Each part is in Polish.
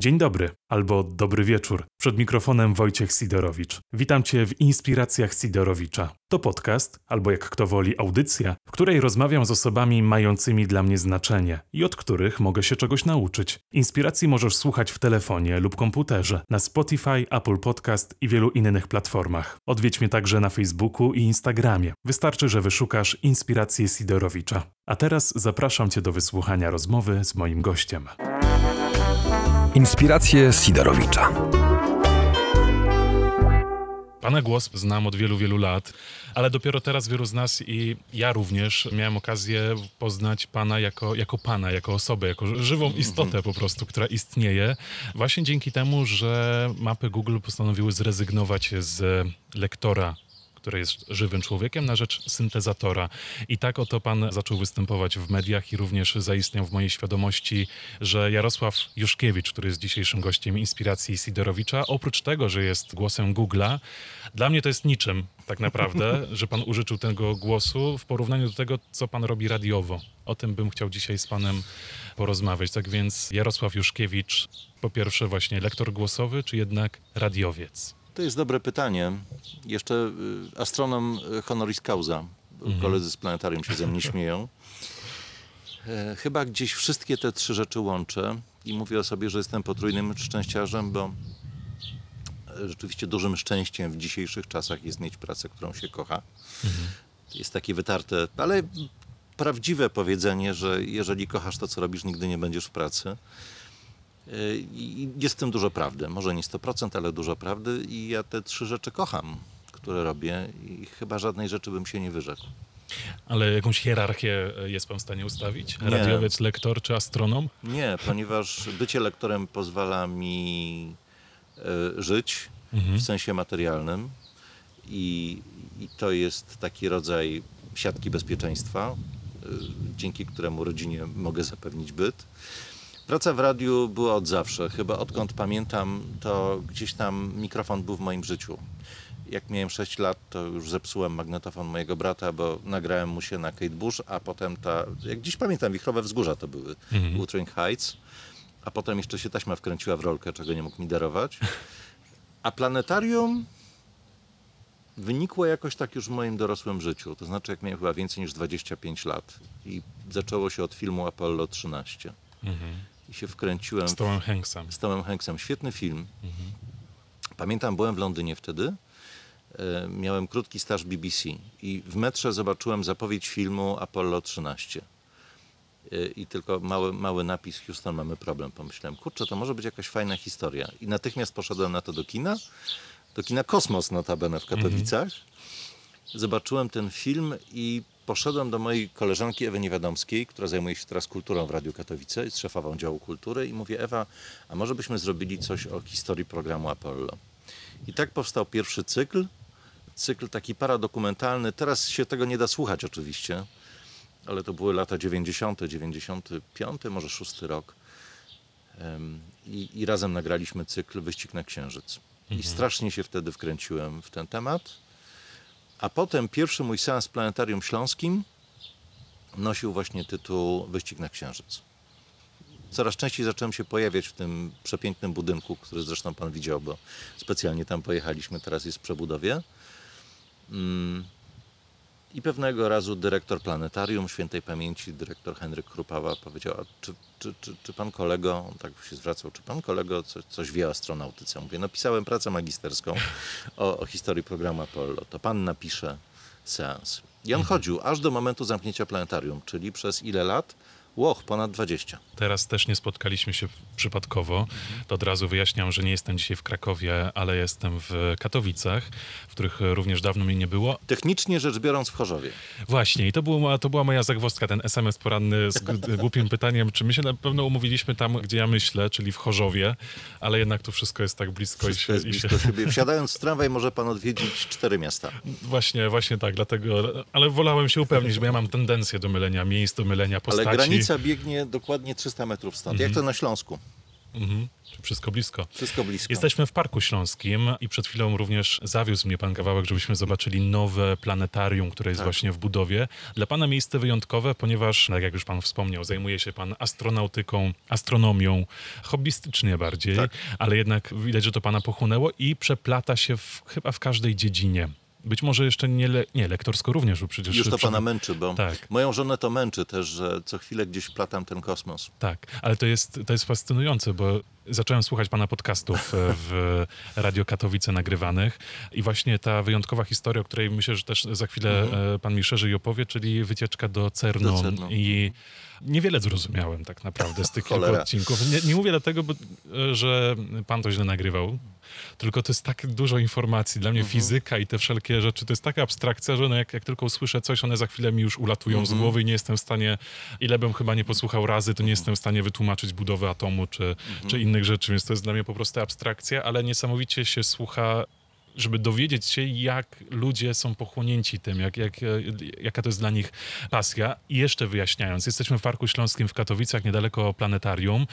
Dzień dobry albo dobry wieczór. Przed mikrofonem Wojciech Sidorowicz. Witam Cię w Inspiracjach Sidorowicza. To podcast, albo jak kto woli, audycja, w której rozmawiam z osobami mającymi dla mnie znaczenie i od których mogę się czegoś nauczyć. Inspiracji możesz słuchać w telefonie lub komputerze, na Spotify, Apple Podcast i wielu innych platformach. Odwiedź mnie także na Facebooku i Instagramie. Wystarczy, że wyszukasz Inspiracje Sidorowicza. A teraz zapraszam Cię do wysłuchania rozmowy z moim gościem. Inspiracje Sidorowicza. Pana głos znam od wielu, wielu lat, ale dopiero teraz wielu z nas i ja również miałem okazję poznać Pana jako, jako Pana, jako osobę, jako żywą istotę po prostu, która istnieje. Właśnie dzięki temu, że mapy Google postanowiły zrezygnować z lektora który jest żywym człowiekiem, na rzecz syntezatora. I tak oto pan zaczął występować w mediach i również zaistniał w mojej świadomości, że Jarosław Juszkiewicz, który jest dzisiejszym gościem inspiracji Sidorowicza, oprócz tego, że jest głosem Google'a, dla mnie to jest niczym tak naprawdę, że pan użyczył tego głosu w porównaniu do tego, co pan robi radiowo. O tym bym chciał dzisiaj z panem porozmawiać. Tak więc Jarosław Juszkiewicz, po pierwsze właśnie lektor głosowy, czy jednak radiowiec? To jest dobre pytanie. Jeszcze y, astronom y, honoris causa. Mhm. Koledzy z planetarium się ze mnie śmieją. E, chyba gdzieś wszystkie te trzy rzeczy łączę i mówię o sobie, że jestem potrójnym szczęściarzem, bo e, rzeczywiście dużym szczęściem w dzisiejszych czasach jest mieć pracę, którą się kocha. Mhm. Jest takie wytarte, ale prawdziwe powiedzenie, że jeżeli kochasz to, co robisz, nigdy nie będziesz w pracy. I jest w tym dużo prawdy. Może nie 100%, ale dużo prawdy. I ja te trzy rzeczy kocham, które robię i chyba żadnej rzeczy bym się nie wyrzekł. Ale jakąś hierarchię jest pan w stanie ustawić? Nie. Radiowiec, lektor czy astronom? Nie, ponieważ bycie lektorem pozwala mi y, żyć mhm. w sensie materialnym i, i, to jest taki rodzaj siatki bezpieczeństwa, y, dzięki któremu rodzinie mogę zapewnić byt. Praca w radiu była od zawsze. Chyba odkąd pamiętam, to gdzieś tam mikrofon był w moim życiu. Jak miałem 6 lat, to już zepsułem magnetofon mojego brata, bo nagrałem mu się na Kate Bush, a potem ta, jak dziś pamiętam, wichrowe wzgórza to były, mhm. Wuthering Heights, a potem jeszcze się taśma wkręciła w rolkę, czego nie mógł mi darować. A planetarium wynikło jakoś tak już w moim dorosłym życiu. To znaczy, jak miałem chyba więcej niż 25 lat i zaczęło się od filmu Apollo 13. Mhm i się wkręciłem. Z Tomem Hanksem. Z Tomem Hanksem. Świetny film. Mhm. Pamiętam, byłem w Londynie wtedy. E, miałem krótki staż BBC i w metrze zobaczyłem zapowiedź filmu Apollo 13. E, I tylko mały, mały napis Houston, mamy problem. Pomyślałem, kurczę, to może być jakaś fajna historia. I natychmiast poszedłem na to do kina. Do kina Kosmos notabene w Katowicach. Mhm. Zobaczyłem ten film i poszedłem do mojej koleżanki Ewy Niewiadomskiej, która zajmuje się teraz kulturą w Radiu Katowice, jest szefową działu kultury i mówię, Ewa, a może byśmy zrobili coś o historii programu Apollo. I tak powstał pierwszy cykl, cykl taki paradokumentalny. Teraz się tego nie da słuchać oczywiście, ale to były lata 90., 95, może 6 rok. I, I, razem nagraliśmy cykl Wyścig na Księżyc. I mhm. strasznie się wtedy wkręciłem w ten temat. A potem pierwszy mój seans w Planetarium Śląskim nosił właśnie tytuł Wyścig na Księżyc. Coraz częściej zacząłem się pojawiać w tym przepięknym budynku, który zresztą pan widział, bo specjalnie tam pojechaliśmy, teraz jest w przebudowie. Mm. I pewnego razu dyrektor planetarium świętej pamięci, dyrektor Henryk Krupawa powiedział, czy, czy, czy, czy pan kolego, on tak się zwracał, czy pan kolego coś, coś wie o astronautyce? Mówię, napisałem pracę magisterską o, o historii programu Apollo. To pan napisze seans. I on mhm. chodził aż do momentu zamknięcia planetarium, czyli przez ile lat? Łoch, ponad 20. Teraz też nie spotkaliśmy się przypadkowo. To od razu wyjaśniam, że nie jestem dzisiaj w Krakowie, ale jestem w Katowicach, w których również dawno mnie nie było. Technicznie rzecz biorąc w Chorzowie. Właśnie i to, było, to była moja zagwozdka, ten SMS poranny z głupim pytaniem, czy my się na pewno umówiliśmy tam, gdzie ja myślę, czyli w Chorzowie, ale jednak to wszystko jest tak blisko. Wszystko i się, blisko i się... siebie. Wsiadając w tramwaj może pan odwiedzić cztery miasta. Właśnie, właśnie tak, dlatego, ale wolałem się upewnić, bo ja mam tendencję do mylenia miejsc, do mylenia postaci. Ale granica biegnie dokładnie 300 metrów stąd, mhm. jak to na Śląsku. Mhm. Wszystko blisko. Wszystko blisko. Jesteśmy w Parku Śląskim i przed chwilą również zawiózł mnie pan kawałek, żebyśmy zobaczyli nowe planetarium, które jest Tak. właśnie w budowie. Dla pana miejsce wyjątkowe, ponieważ, tak jak już pan wspomniał, zajmuje się pan astronautyką, astronomią, hobbystycznie bardziej, Tak. ale jednak widać, że to pana pochłonęło i przeplata się w, chyba w każdej dziedzinie. Być może jeszcze nie, le, nie lektorsko również, bo przecież... Już to pana męczy, bo Tak. moją żonę to męczy też, że co chwilę gdzieś platam ten kosmos. Tak, ale to jest, to jest fascynujące, bo zacząłem słuchać pana podcastów e, w Radio Katowice nagrywanych i właśnie ta wyjątkowa historia, o której myślę, że też za chwilę e, pan mi szerzej opowie, czyli wycieczka do CERNu. Do CERNu. I niewiele zrozumiałem tak naprawdę z tych kilku odcinków. Nie, nie mówię dlatego, bo, e, że pan to źle nagrywał, tylko to jest tak dużo informacji. Dla mnie Mhm. fizyka i te wszelkie rzeczy, to jest taka abstrakcja, że no jak, jak tylko usłyszę coś, one za chwilę mi już ulatują Mhm. z głowy i nie jestem w stanie, ile bym chyba nie posłuchał razy, to nie jestem w stanie wytłumaczyć budowy atomu czy, Mhm. czy innych rzeczy, więc to jest dla mnie po prostu abstrakcja, ale niesamowicie się słucha żeby dowiedzieć się, jak ludzie są pochłonięci tym, jak, jak, jaka to jest dla nich pasja. I jeszcze wyjaśniając, jesteśmy w Parku Śląskim w Katowicach, niedaleko planetarium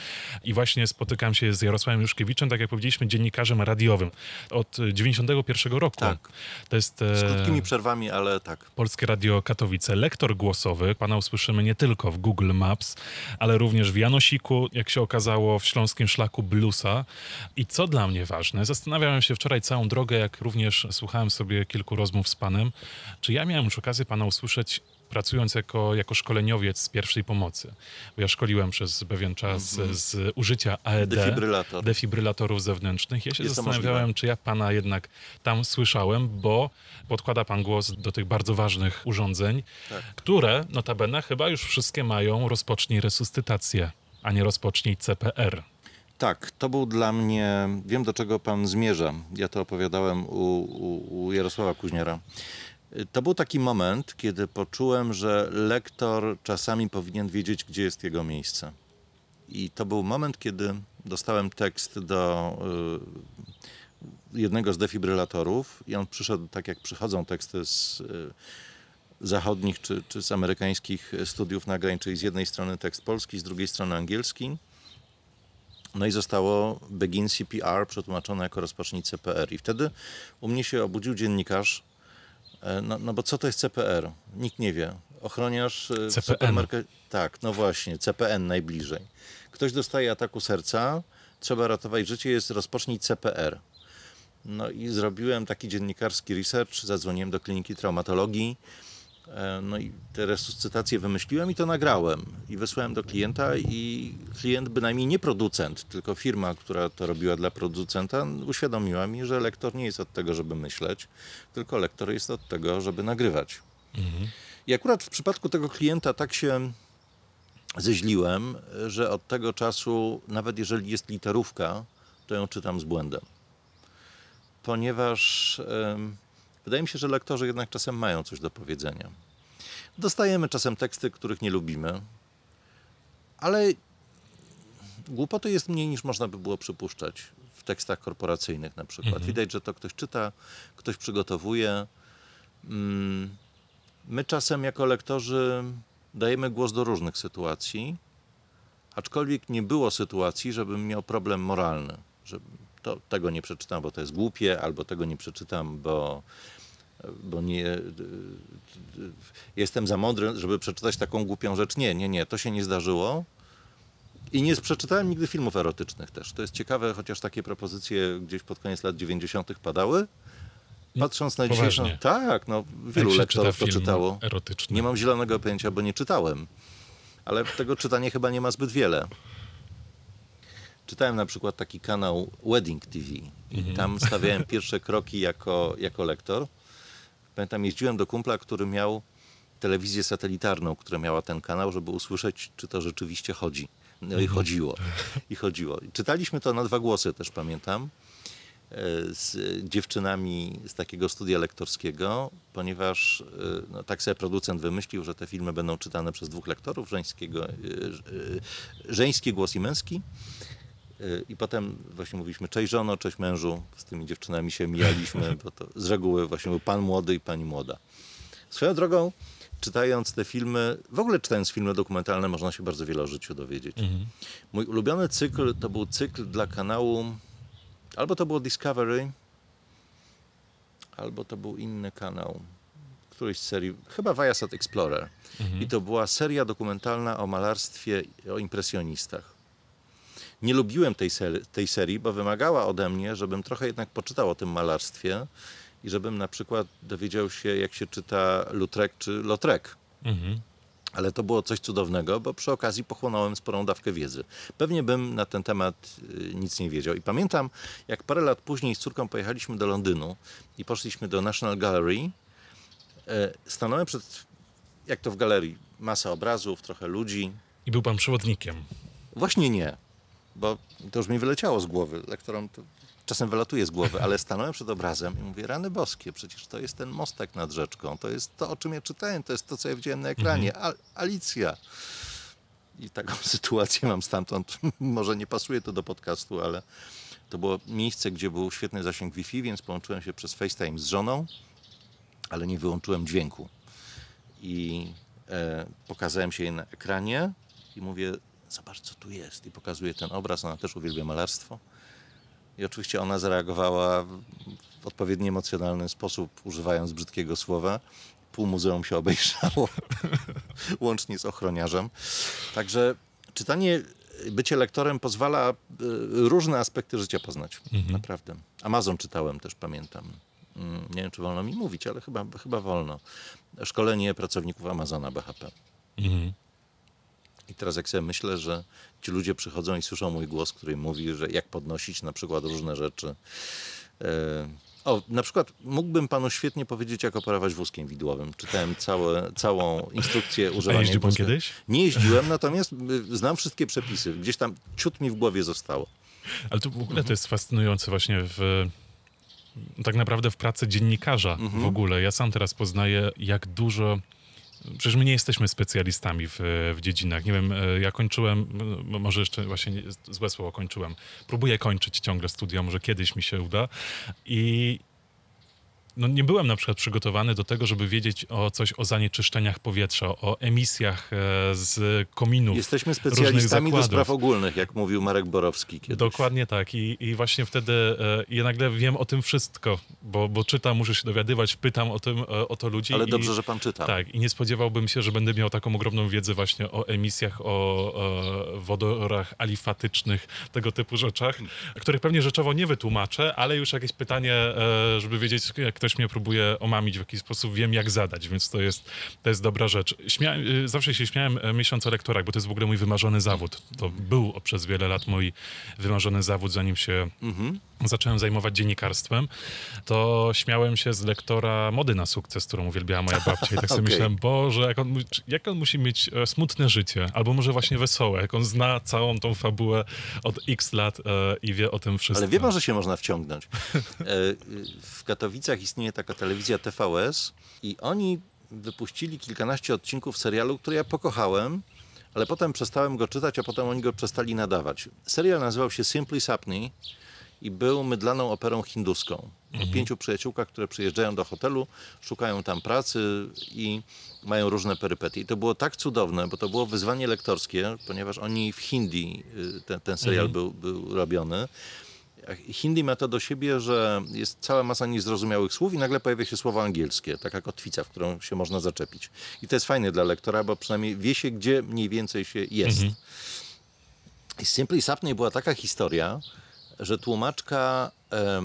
i właśnie spotykam się z Jarosławem Juszkiewiczem, tak jak powiedzieliśmy, dziennikarzem radiowym od 91 roku. Tak. To jest e, Z krótkimi przerwami, ale tak. Polskie Radio Katowice, lektor głosowy. Pana usłyszymy nie tylko w Google Maps, ale również w Janosiku, jak się okazało, w Śląskim Szlaku Bluesa. I co dla mnie ważne, zastanawiałem się wczoraj całą drogę, jak również słuchałem sobie kilku rozmów z panem, czy ja miałem już okazję pana usłyszeć pracując jako, jako szkoleniowiec z pierwszej pomocy. Bo ja szkoliłem przez pewien czas z użycia AED, Defibrylator. defibrylatorów zewnętrznych. Ja się Jest zastanawiałem, czy ja pana jednak tam słyszałem, bo podkłada pan głos do tych bardzo ważnych urządzeń, Tak. które notabene chyba już wszystkie mają rozpocznij resuscytację, a nie rozpocznij CPR. Tak, to był dla mnie, wiem do czego pan zmierza. Ja to opowiadałem u, u, u Jarosława Kuźniara. To był taki moment, kiedy poczułem, że lektor czasami powinien wiedzieć, gdzie jest jego miejsce. I to był moment, kiedy dostałem tekst do y, jednego z defibrylatorów i on przyszedł tak, jak przychodzą teksty z y, zachodnich czy, czy z amerykańskich studiów nagrań, czyli z jednej strony tekst polski, z drugiej strony angielski. No i zostało Begin CPR przetłumaczone jako rozpocznij CPR. I wtedy u mnie się obudził dziennikarz, e, no, no bo co to jest CPR? Nikt nie wie. Ochroniarz e, CPN. Tak, no właśnie, CPN najbliżej. Ktoś dostaje ataku serca, trzeba ratować życie, jest rozpocznij CPR. No i zrobiłem taki dziennikarski research, zadzwoniłem do kliniki traumatologii, No i te resuscytacje wymyśliłem i to nagrałem. I wysłałem do klienta i klient, bynajmniej nie producent, tylko firma, która to robiła dla producenta, uświadomiła mi, że lektor nie jest od tego, żeby myśleć, tylko lektor jest od tego, żeby nagrywać. I akurat w przypadku tego klienta tak się zeźliłem, że od tego czasu, nawet jeżeli jest literówka, to ją czytam z błędem. Ponieważ em, wydaje mi się, że lektorzy jednak czasem mają coś do powiedzenia. Dostajemy czasem teksty, których nie lubimy, ale głupoty jest mniej niż można by było przypuszczać w tekstach korporacyjnych na przykład. Widać, że to ktoś czyta, ktoś przygotowuje. Mm, My czasem jako lektorzy dajemy głos do różnych sytuacji, aczkolwiek nie było sytuacji, żebym miał problem moralny, że to, tego nie przeczytam, bo to jest głupie, albo tego nie przeczytam, bo, bo nie, y, jestem za mądry, żeby przeczytać taką głupią rzecz. Nie, nie, nie, to się nie zdarzyło. I nie przeczytałem nigdy filmów erotycznych też. To jest ciekawe, chociaż takie propozycje gdzieś pod koniec lat 90. padały. Patrząc na dzisiejszą... Tak, no wielu Jak lektorów czyta to czytało. erotyczny? Nie mam zielonego pojęcia, bo nie czytałem. Ale tego czytania chyba nie ma zbyt wiele. Czytałem na przykład taki kanał Wedding TV i tam stawiałem pierwsze kroki jako, jako lektor. Pamiętam, jeździłem do kumpla, który miał telewizję satelitarną, która miała ten kanał, żeby usłyszeć, czy to rzeczywiście chodzi. No i chodziło. I chodziło. I Czytaliśmy to na dwa głosy też, pamiętam e, z dziewczynami z takiego studia lektorskiego, ponieważ e, no, tak sobie producent wymyślił, że te filmy będą czytane przez dwóch lektorów, żeńskiego, e, żeński głos i męski. I potem właśnie mówiliśmy, cześć żono, cześć mężu. Z tymi dziewczynami się mijaliśmy, bo to z reguły właśnie był pan młody i pani młoda. Swoją drogą, czytając te filmy, w ogóle czytając filmy dokumentalne, można się bardzo wiele o życiu dowiedzieć. Mój ulubiony cykl to był cykl dla kanału, albo to było Discovery, albo to był inny kanał, któryś z serii, chyba Viasat Explorer. I to była seria dokumentalna o malarstwie, o impresjonistach. Nie lubiłem tej, serii, tej serii, bo wymagała ode mnie, żebym trochę jednak poczytał o tym malarstwie i żebym na przykład dowiedział się, jak się czyta Lautrec czy Lautrec. Mhm. Ale to było coś cudownego, bo przy okazji pochłonąłem sporą dawkę wiedzy. Pewnie bym na ten temat y, nic nie wiedział. I pamiętam, jak parę lat później z córką pojechaliśmy do Londynu i poszliśmy do National Gallery, e, stanąłem przed, jak to w galerii, masa obrazów, trochę ludzi. I był pan przewodnikiem. Właśnie nie, bo to już mi wyleciało z głowy. Lektorom to czasem wylatuje z głowy, ale stanąłem przed obrazem i mówię, rany boskie, przecież to jest ten mostek nad rzeczką, to jest to, o czym ja czytałem, to jest to, co ja widziałem na ekranie. Al Alicja. I taką sytuację mam stamtąd. Może nie pasuje to do podcastu, ale to było miejsce, gdzie był świetny zasięg Wi-Fi, więc połączyłem się przez FaceTime z żoną, ale nie wyłączyłem dźwięku. I e, pokazałem się jej na ekranie i mówię, zobacz co tu jest. I pokazuję ten obraz, ona też uwielbia malarstwo. I oczywiście ona zareagowała w odpowiedni emocjonalny sposób, używając brzydkiego słowa. Pół muzeum się obejrzało, łącznie z ochroniarzem. Także czytanie, bycie lektorem pozwala y, różne aspekty życia poznać. Naprawdę. Amazon czytałem też, pamiętam. Mm, Nie wiem, czy wolno mi mówić, ale chyba, chyba wolno. Szkolenie pracowników Amazona BHP. Mhm. I teraz jak sobie myślę, że ci ludzie przychodzą i słyszą mój głos, który mówi, że jak podnosić na przykład różne rzeczy. E, O, na przykład mógłbym panu świetnie powiedzieć, jak operować wózkiem widłowym. Czytałem całe, całą instrukcję A używania jeździł pan kiedyś? Nie jeździłem, natomiast y, znam wszystkie przepisy. Gdzieś tam ciut mi w głowie zostało. Ale to w ogóle to jest fascynujące właśnie w tak naprawdę w pracy dziennikarza w ogóle. Ja sam teraz poznaję, jak dużo. Przecież my nie jesteśmy specjalistami w, w dziedzinach. Nie wiem, e, ja kończyłem, może jeszcze właśnie nie- złe słowo kończyłem. Próbuję kończyć ciągle studia, może kiedyś mi się uda. I no nie byłem na przykład przygotowany do tego, żeby wiedzieć o coś o zanieczyszczeniach powietrza, o emisjach e, z kominów. Jesteśmy specjalistami do spraw ogólnych, jak mówił Marek Borowski kiedyś. Dokładnie tak. I, i właśnie wtedy e, ja nagle wiem o tym wszystko, bo, bo czytam, muszę się dowiadywać, pytam o, tym, e, o to ludzi. Ale i, dobrze, że pan czyta. Tak, i nie spodziewałbym się, że będę miał taką ogromną wiedzę właśnie o emisjach, o e, wodorach alifatycznych, tego typu rzeczach, których pewnie rzeczowo nie wytłumaczę, ale już jakieś pytanie, żeby wiedzieć, jak ktoś mnie próbuje omamić w jakiś sposób, wiem jak zadać, więc to jest, to jest dobra rzecz. E, zawsze się śmiałem e, myśląc o lektorach, bo to jest w ogóle mój wymarzony zawód. To był przez wiele lat mój wymarzony zawód, zanim się Mhm. Zacząłem zajmować dziennikarstwem, to śmiałem się z lektora Mody na sukces, którą uwielbiała moja babcia. I tak sobie Okej. myślałem, Boże, jak on, jak on musi mieć e, smutne życie, albo może właśnie wesołe, jak on zna całą tą fabułę od x lat e, i wie o tym wszystkim. Ale wie pan, że się można wciągnąć. E, W Katowicach istnieje taka telewizja TVS i oni wypuścili kilkanaście odcinków serialu, który ja pokochałem, ale potem przestałem go czytać, a potem oni go przestali nadawać. Serial nazywał się Simply Sapni i był mydlaną operą hinduską. O pięciu przyjaciółkach, które przyjeżdżają do hotelu, szukają tam pracy i mają różne perypetie. I to było tak cudowne, bo to było wyzwanie lektorskie, ponieważ oni w hindi, y, ten, ten serial był, był robiony. Hindi ma to do siebie, że jest cała masa niezrozumiałych słów i nagle pojawia się słowo angielskie, taka kotwica, w którą się można zaczepić. I to jest fajne dla lektora, bo przynajmniej wie się, gdzie mniej więcej się jest. I z Simply Sapney była taka historia, że tłumaczka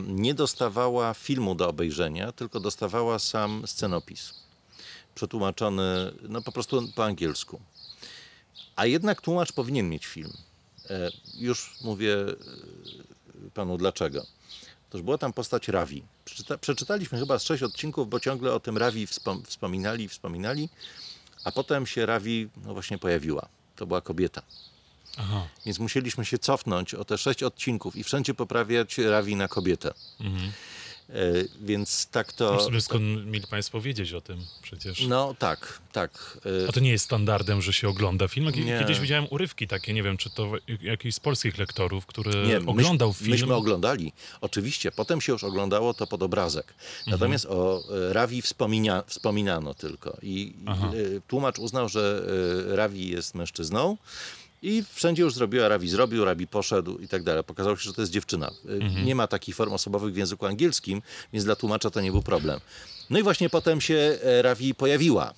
nie dostawała filmu do obejrzenia, tylko dostawała sam scenopis. Przetłumaczony no, po prostu po angielsku. A jednak tłumacz powinien mieć film. E, już mówię e, panu dlaczego. Otóż była tam postać Ravi. Przeczyta, przeczytaliśmy chyba z sześć odcinków, bo ciągle o tym Ravi wspom, wspominali, wspominali, a potem się Ravi no właśnie pojawiła. To była kobieta. Aha. Więc musieliśmy się cofnąć o te sześć odcinków i wszędzie poprawiać Ravi na kobietę. Mhm. Więc tak to... No, skąd mieli Państwo wiedzieć o tym przecież? No tak, tak. A to nie jest standardem, że się ogląda film? Nie. Kiedyś widziałem urywki takie, nie wiem, czy to jakiś z polskich lektorów, który nie, oglądał myśmy, film. Myśmy oglądali, oczywiście. Potem się już oglądało to pod obrazek. Natomiast mhm. o Ravi wspomina, wspominano tylko. I Aha. tłumacz uznał, że Ravi jest mężczyzną, i wszędzie już zrobiła, Rabi zrobił, Rabi poszedł i tak dalej. Pokazało się, że to jest dziewczyna. Y, mhm. Nie ma takich form osobowych w języku angielskim, więc dla tłumacza to nie był problem. No i właśnie potem się e, Ravi pojawiła.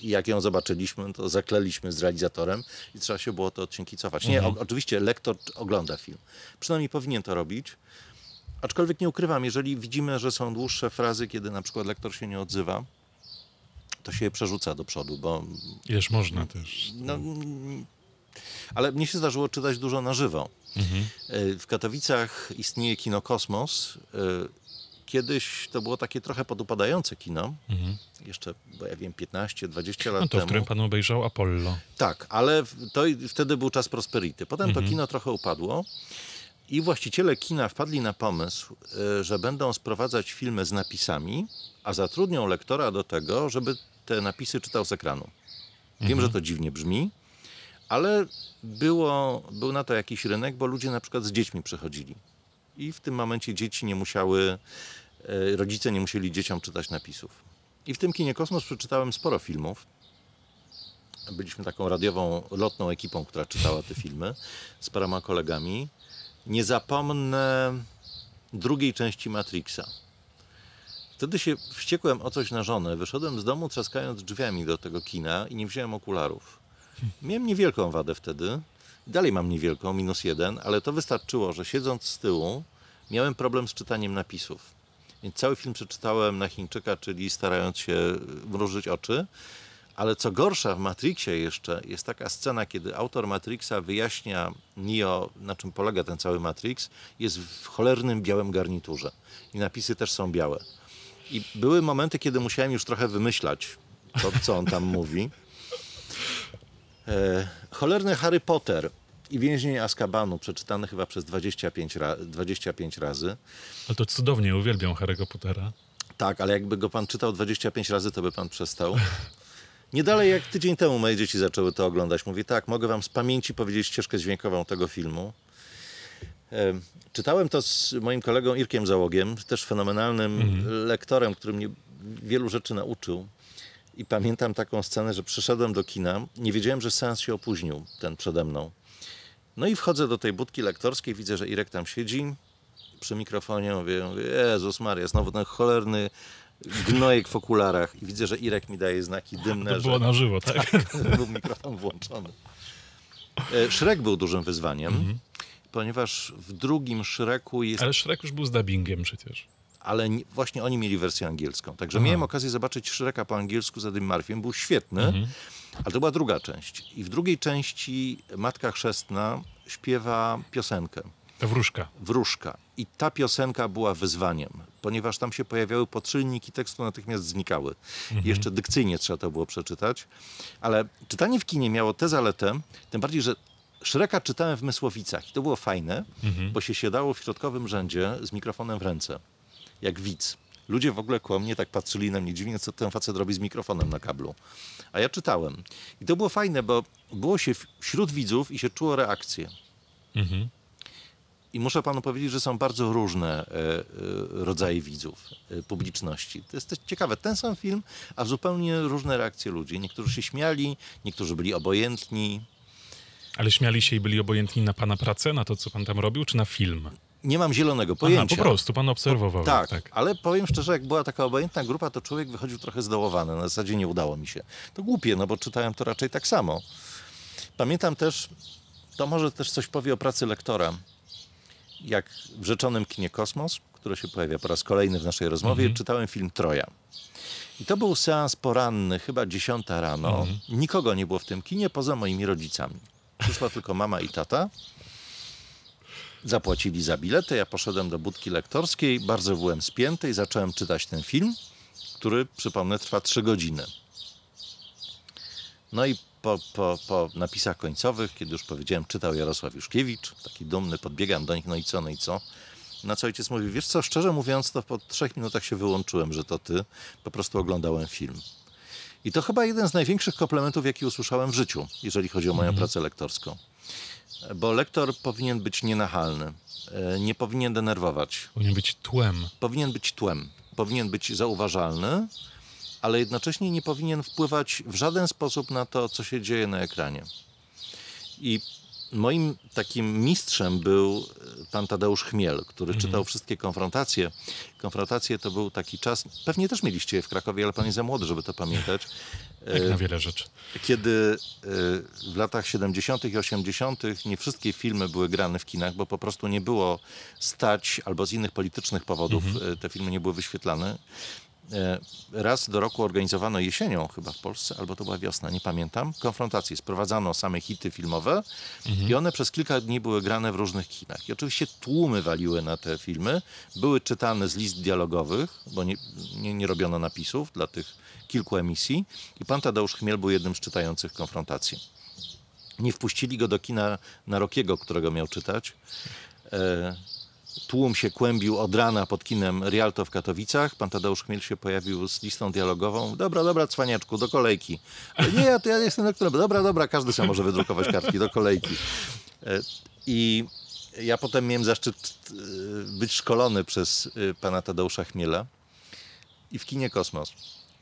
I jak ją zobaczyliśmy, to zakleliśmy z realizatorem i trzeba się było to odcinki cofać. Nie, mhm. o, oczywiście lektor ogląda film. Przynajmniej powinien to robić. Aczkolwiek nie ukrywam, jeżeli widzimy, że są dłuższe frazy, kiedy na przykład lektor się nie odzywa, to się je przerzuca do przodu, bo... Ileż można też. No, ale mnie się zdarzyło czytać dużo na żywo. Mhm. W Katowicach istnieje kino Kosmos. E, kiedyś to było takie trochę podupadające kino. Mhm. Jeszcze, bo ja wiem, 15-20 lat no to, temu. w którym pan obejrzał Apollo. Tak, ale to wtedy był czas prosperity. Potem mhm. to kino trochę upadło. I właściciele kina wpadli na pomysł, e, że będą sprowadzać filmy z napisami, a zatrudnią lektora do tego, żeby te napisy czytał z ekranu. Wiem, mhm. że to dziwnie brzmi, ale było, był na to jakiś rynek, bo ludzie na przykład z dziećmi przychodzili. I w tym momencie dzieci nie musiały, e, rodzice nie musieli dzieciom czytać napisów. I w tym kinie Kosmos przeczytałem sporo filmów. Byliśmy taką radiową, lotną ekipą, która czytała te filmy z paroma kolegami. Nie zapomnę drugiej części Matrixa. Wtedy się wściekłem o coś na żonę. Wyszedłem z domu trzaskając drzwiami do tego kina i nie wziąłem okularów. Miałem niewielką wadę wtedy. Dalej mam niewielką, minus jeden, ale to wystarczyło, że siedząc z tyłu miałem problem z czytaniem napisów. Więc cały film przeczytałem na Chińczyka, czyli starając się mrużyć oczy. Ale co gorsza, w Matrixie jeszcze jest taka scena, kiedy autor Matrixa wyjaśnia Neo, na czym polega ten cały Matrix, jest w cholernym białym garniturze. I napisy też są białe. I były momenty, kiedy musiałem już trochę wymyślać, to, co on tam mówi. E, cholerny Harry Potter i Więzień Azkabanu, przeczytany chyba przez 25, ra 25 razy. Ale to cudownie, uwielbiam Harry'ego Pottera. Tak, ale jakby go pan czytał 25 razy, to by pan przestał. Nie dalej jak tydzień temu moje dzieci zaczęły to oglądać. Mówię, tak, mogę wam z pamięci powiedzieć ścieżkę dźwiękową tego filmu. E, czytałem to z moim kolegą Irkiem Załogiem, też fenomenalnym mhm. lektorem, który mnie wielu rzeczy nauczył. I pamiętam taką scenę, że przyszedłem do kina, nie wiedziałem, że seans się opóźnił, ten przede mną. No i wchodzę do tej budki lektorskiej, widzę, że Irek tam siedzi przy mikrofonie, mówię, Jezus Maria, znowu ten cholerny gnojek w okularach i widzę, że Irek mi daje znaki dymne. To było że... na żywo, tak? tak był mikrofon włączony. E, Szrek był dużym wyzwaniem, mhm. ponieważ w drugim Szreku jest... Ale Szrek już był z dubbingiem przecież ale nie, właśnie oni mieli wersję angielską. Także Aha. miałem okazję zobaczyć Shreka po angielsku z Eddie Murphym. Był świetny, mhm. ale to była druga część. I w drugiej części Matka Chrzestna śpiewa piosenkę. Wróżka. Wróżka. I ta piosenka była wyzwaniem, ponieważ tam się pojawiały podszylniki tekstu natychmiast znikały. Mhm. Jeszcze dykcyjnie trzeba to było przeczytać. Ale czytanie w kinie miało tę zaletę, tym bardziej, że Szreka czytałem w Mysłowicach i to było fajne, mhm. bo się siadało w środkowym rzędzie z mikrofonem w ręce jak widz. Ludzie w ogóle koło mnie tak patrzyli na mnie dziwnie, co ten facet robi z mikrofonem na kablu. A ja czytałem. I to było fajne, bo było się wśród widzów i się czuło reakcję. Mhm. I muszę panu powiedzieć, że są bardzo różne e, e, rodzaje widzów, e, publiczności. To jest ciekawe. Ten sam film, a zupełnie różne reakcje ludzi. Niektórzy się śmiali, niektórzy byli obojętni. Ale śmiali się i byli obojętni na pana pracę, na to, co pan tam robił, czy na film? Nie mam zielonego pojęcia. Aha, po prostu, pan obserwował. Tak, tak, ale powiem szczerze, jak była taka obojętna grupa, to człowiek wychodził trochę zdołowany. Na zasadzie nie udało mi się. To głupie, no bo czytałem to raczej tak samo. Pamiętam też, to może też coś powie o pracy lektora. Jak w rzeczonym kinie Kosmos, które się pojawia po raz kolejny w naszej rozmowie, mhm. czytałem film Troja. I to był seans poranny, chyba dziesiąta rano. Mhm. Nikogo nie było w tym kinie poza moimi rodzicami. Przyszła tylko mama i tata. Zapłacili za bilety, ja poszedłem do budki lektorskiej, bardzo byłem spięty i zacząłem czytać ten film, który, przypomnę, trwa trzy godziny. No i po, po, po napisach końcowych, kiedy już powiedziałem, czytał Jarosław Juszkiewicz, taki dumny, podbiegam do nich, no i co, no i co? Na co ojciec mówi, wiesz co, szczerze mówiąc, to po trzech minutach się wyłączyłem, że to ty. Po prostu oglądałem film. I to chyba jeden z największych komplementów, jaki usłyszałem w życiu, jeżeli chodzi o moją pracę lektorską. Bo lektor powinien być nienachalny, e, nie powinien denerwować, Powinien być tłem. powinien być tłem, powinien być zauważalny, ale jednocześnie nie powinien wpływać w żaden sposób na to, co się dzieje na ekranie. I moim takim mistrzem był e, pan Tadeusz Chmiel, który czytał wszystkie konfrontacje. Konfrontacje to był taki czas, pewnie też mieliście je w Krakowie, ale pan jest za młody, żeby to pamiętać, Jak na wiele rzeczy. kiedy y, w latach 70. i 80. nie wszystkie filmy były grane w kinach, bo po prostu nie było stać, albo z innych politycznych powodów y, te filmy nie były wyświetlane. E, Raz do roku organizowano jesienią chyba w Polsce, albo to była wiosna, nie pamiętam, konfrontacje. Sprowadzano same hity filmowe i one przez kilka dni były grane w różnych kinach. I oczywiście tłumy waliły na te filmy, były czytane z list dialogowych, bo nie, nie, nie robiono napisów dla tych kilku emisji i pan Tadeusz Chmiel był jednym z czytających konfrontacji. Nie wpuścili go do kina na Rokiego, którego miał czytać. E, tłum się kłębił od rana pod kinem Rialto w Katowicach. Pan Tadeusz Chmiel się pojawił z listą dialogową. Dobra, dobra, cwaniaczku, do kolejki. Nie, ja, to ja jestem lektorem. Dobra, dobra, każdy sam może wydrukować kartki, do kolejki. E, I ja potem miałem zaszczyt e, być szkolony przez e, pana Tadeusza Chmiela. I w kinie Kosmos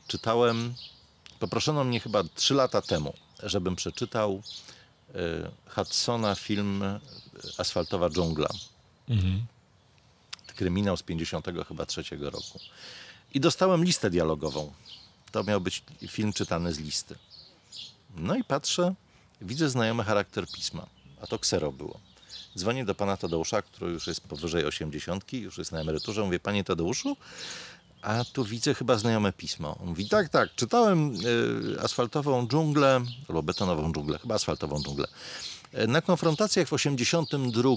czytałem, poproszono mnie chyba trzy lata temu, żebym przeczytał Hudsona film Asfaltowa dżungla Mhm. Kryminał z 50 chyba trzeciego roku. I dostałem listę dialogową. To miał być film czytany z listy. No i patrzę, widzę znajomy charakter pisma, a to ksero było. Dzwonię do pana Tadeusza, który już jest powyżej 80, już jest na emeryturze. Mówię, panie Tadeuszu, a tu widzę chyba znajome pismo. On mówi, tak, tak, czytałem y, asfaltową dżunglę, albo betonową dżunglę, chyba asfaltową dżunglę. E, Na konfrontacjach w 82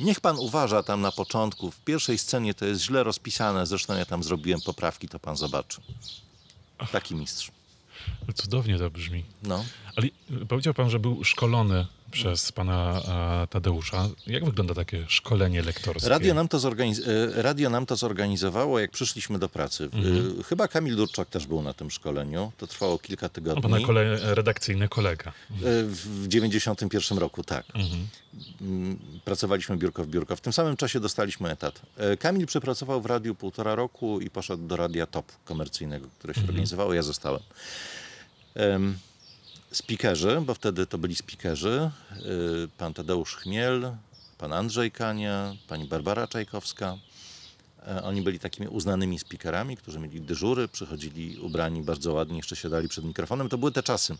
Niech pan uważa tam na początku, w pierwszej scenie to jest źle rozpisane, zresztą ja tam zrobiłem poprawki, to pan zobaczy. Taki mistrz. Cudownie to brzmi. No. Ale powiedział pan, że był szkolony przez pana a, Tadeusza. Jak wygląda takie szkolenie lektorskie? Radio nam, to zorganiz- e, radio nam to zorganizowało, jak przyszliśmy do pracy. E, Chyba Kamil Durczak też był na tym szkoleniu. To trwało kilka No, tygodni. pana kole- redakcyjny kolega. E, W 91 roku, tak. Mm, Pracowaliśmy biurko w biurko. W tym samym czasie dostaliśmy etat. E, Kamil przepracował w radiu półtora roku i poszedł do radia Top komercyjnego, które się organizowało. Ja zostałem. Em, Speakerzy, bo wtedy to byli speakerzy, y, pan Tadeusz Chmiel, pan Andrzej Kania, pani Barbara Czajkowska. E, Oni byli takimi uznanymi speakerami, którzy mieli dyżury, przychodzili ubrani bardzo ładnie, jeszcze siadali przed mikrofonem. To były te czasy.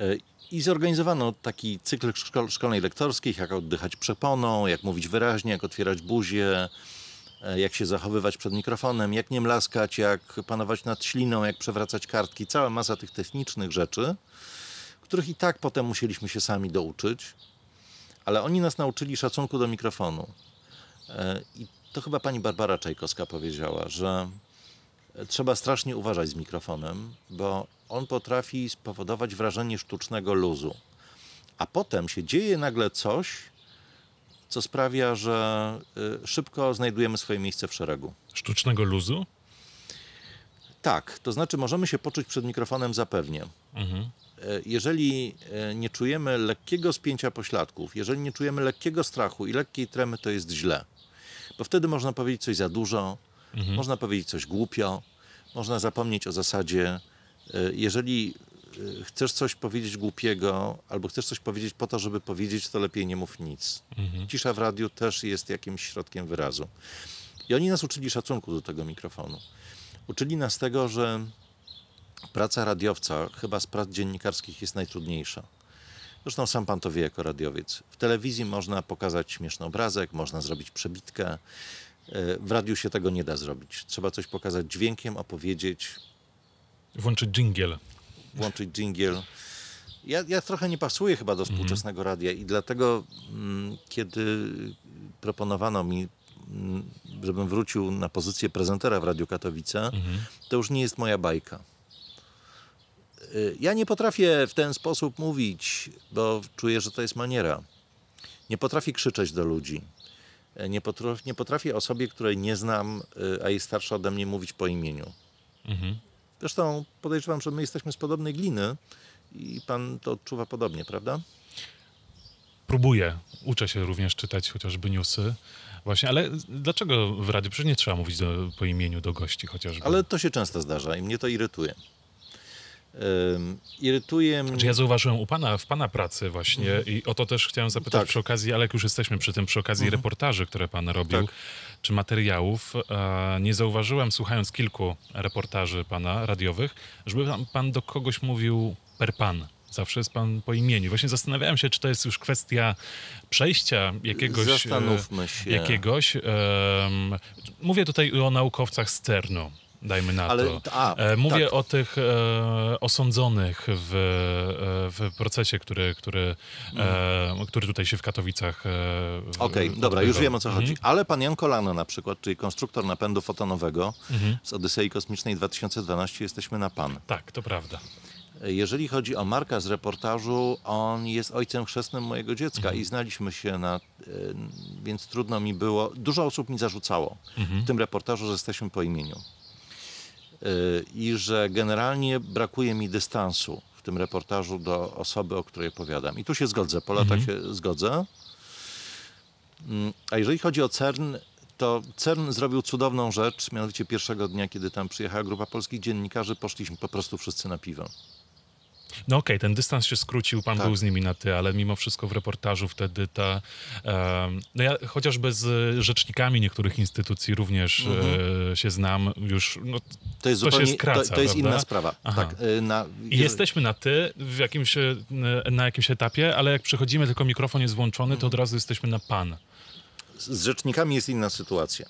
E, I zorganizowano taki cykl szkol, szkoleń lektorskich, jak oddychać przeponą, jak mówić wyraźnie, jak otwierać buzię, jak się zachowywać przed mikrofonem, jak nie mlaskać, jak panować nad śliną, jak przewracać kartki. Cała masa tych technicznych rzeczy, których i tak potem musieliśmy się sami douczyć, ale oni nas nauczyli szacunku do mikrofonu. E, I to chyba pani Barbara Czajkowska powiedziała, że trzeba strasznie uważać z mikrofonem, bo on potrafi spowodować wrażenie sztucznego luzu. A potem się dzieje nagle coś, co sprawia, że y, szybko znajdujemy swoje miejsce w szeregu. Sztucznego luzu? Tak, to znaczy możemy się poczuć przed mikrofonem zapewnie. Mhm. E, Jeżeli e, nie czujemy lekkiego spięcia pośladków, jeżeli nie czujemy lekkiego strachu i lekkiej tremy, to jest źle. Bo wtedy można powiedzieć coś za dużo, można powiedzieć coś głupio, można zapomnieć o zasadzie, e, jeżeli chcesz coś powiedzieć głupiego, albo chcesz coś powiedzieć po to, żeby powiedzieć, to lepiej nie mów nic. Cisza w radiu też jest jakimś środkiem wyrazu. I oni nas uczyli szacunku do tego mikrofonu. Uczyli nas tego, że praca radiowca chyba z prac dziennikarskich jest najtrudniejsza. Zresztą sam pan to wie jako radiowiec. W telewizji można pokazać śmieszny obrazek, można zrobić przebitkę. E, W radiu się tego nie da zrobić. Trzeba coś pokazać dźwiękiem, opowiedzieć, Włączyć dżingiel. Włączyć dżingiel. Ja, ja trochę nie pasuję chyba do współczesnego radia i dlatego, mm, kiedy proponowano mi, mm, żebym wrócił na pozycję prezentera w Radiu Katowice, to już nie jest moja bajka. Y, Ja nie potrafię w ten sposób mówić, bo czuję, że to jest maniera. Nie potrafię krzyczeć do ludzi. E, Nie potrafię, nie potrafię osobie, której nie znam, e, a jest starsza ode mnie, mówić po imieniu. Mhm. Zresztą podejrzewam, że my jesteśmy z podobnej gliny i pan to odczuwa podobnie, prawda? Próbuję. Uczę się również czytać chociażby newsy. Właśnie, ale dlaczego w radiu? Przecież nie trzeba mówić do, po imieniu do gości chociażby. Ale to się często zdarza i mnie to irytuje. Ym, irytuje mnie... Czy ja zauważyłem u pana, w pana pracy właśnie i o to też chciałem zapytać. Tak. przy okazji, ale jak już jesteśmy przy tym, przy okazji reportaży, które pan robił, Tak. Czy materiałów, e, nie zauważyłem, słuchając kilku reportaży pana radiowych, żeby pan, do kogoś mówił per pan. Zawsze jest pan po imieniu. Właśnie zastanawiałem się, czy to jest już kwestia przejścia jakiegoś... e, Zastanówmy się. Jakiegoś... mówię tutaj o naukowcach z CERN-u. Dajmy na Ale- to. a, E, Mówię tak. o tych e, osądzonych w, e, w procesie, który, który, e, który tutaj się w Katowicach. Mhm. Okej, dobra, odbywał. już wiem o co chodzi. Mhm. Ale pan Jan Kolano na przykład, czyli konstruktor napędu fotonowego Mhm. z Odysei Kosmicznej 2012, jesteśmy na pan. Tak, to prawda. Jeżeli chodzi o Marka z reportażu, on jest ojcem chrzestnym mojego dziecka Mhm. i znaliśmy się na, więc trudno mi było, dużo osób mi zarzucało Mhm. w tym reportażu, że jesteśmy po imieniu. I że generalnie brakuje mi dystansu w tym reportażu do osoby, o której opowiadam. I tu się zgodzę, po latach Mhm. się zgodzę. Mm, A jeżeli chodzi o CERN, to CERN zrobił cudowną rzecz, mianowicie pierwszego dnia, kiedy tam przyjechała grupa polskich dziennikarzy, poszliśmy po prostu wszyscy na piwo. No okej, ten dystans się skrócił, pan Tak. był z nimi na ty, ale mimo wszystko w reportażu wtedy ta... em, no ja chociażby z rzecznikami niektórych instytucji również e, się znam, już... No, To jest To się zupełnie skraca, to, to jest prawda? inna sprawa. Tak, y, na, jesteśmy na ty w jakimś, e, na jakimś etapie, ale jak przychodzimy, tylko mikrofon jest włączony, to od razu jesteśmy na pan. Z rzecznikami jest inna sytuacja.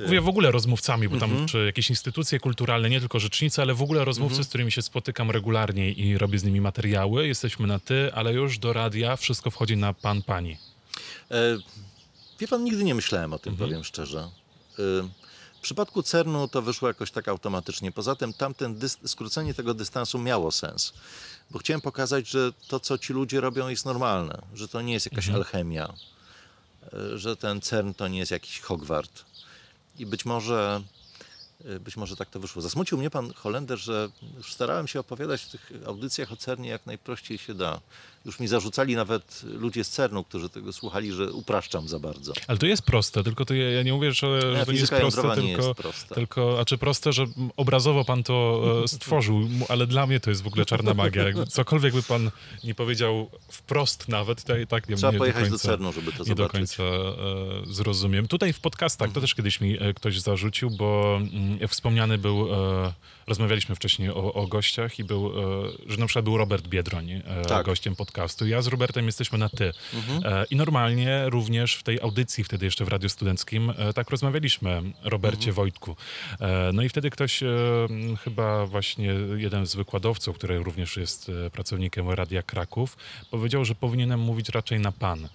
Mówię w ogóle rozmówcami, bo tam Mhm. czy jakieś instytucje kulturalne, nie tylko rzecznicy, ale w ogóle rozmówcy, Mhm. z którymi się spotykam regularnie i robię z nimi materiały. Jesteśmy na ty, ale już do radia wszystko wchodzi na pan, pani. E, wie pan, nigdy nie myślałem o tym, Mhm. powiem szczerze. E, w przypadku CERN-u to wyszło jakoś tak automatycznie. Poza tym tamten skrócenie tego dystansu miało sens. Bo chciałem pokazać, że to, co ci ludzie robią, jest normalne. Że to nie jest jakaś Mhm. alchemia. E, że ten CERN to nie jest jakiś Hogwart. I być może, e, być może tak to wyszło. Zasmucił mnie pan Holender, że już starałem się opowiadać w tych audycjach o CERNie jak najprościej się da. Już mi zarzucali nawet ludzie z CERNu, którzy tego słuchali, że upraszczam za bardzo. Ale to jest proste, tylko to ja, ja nie mówię, że, że to nie jest proste, jądrowa nie tylko, jest prosta. tylko, a czy proste, że obrazowo pan to e, stworzył, ale dla mnie to jest w ogóle czarna magia. Jakby, cokolwiek by pan nie powiedział wprost nawet, to i tak nie, Trzeba nie pojechać do do końca, CERNu, żeby to nie do zobaczyć. końca e, zrozumiem. Tutaj w podcastach, to też kiedyś mi e, ktoś zarzucił, bo mm, wspomniany był, e, rozmawialiśmy wcześniej o, o gościach i był, e, że na przykład był Robert Biedroń e, Tak. gościem podcastu. Ja z Robertem jesteśmy na ty. Mhm. E, I normalnie również w tej audycji wtedy jeszcze w Radiu Studenckim e, tak rozmawialiśmy, Robercie Mhm. Wojtku. E, No i wtedy ktoś, chyba właśnie jeden z wykładowców, który również jest pracownikiem Radia Kraków, powiedział, że powinienem mówić raczej na pan.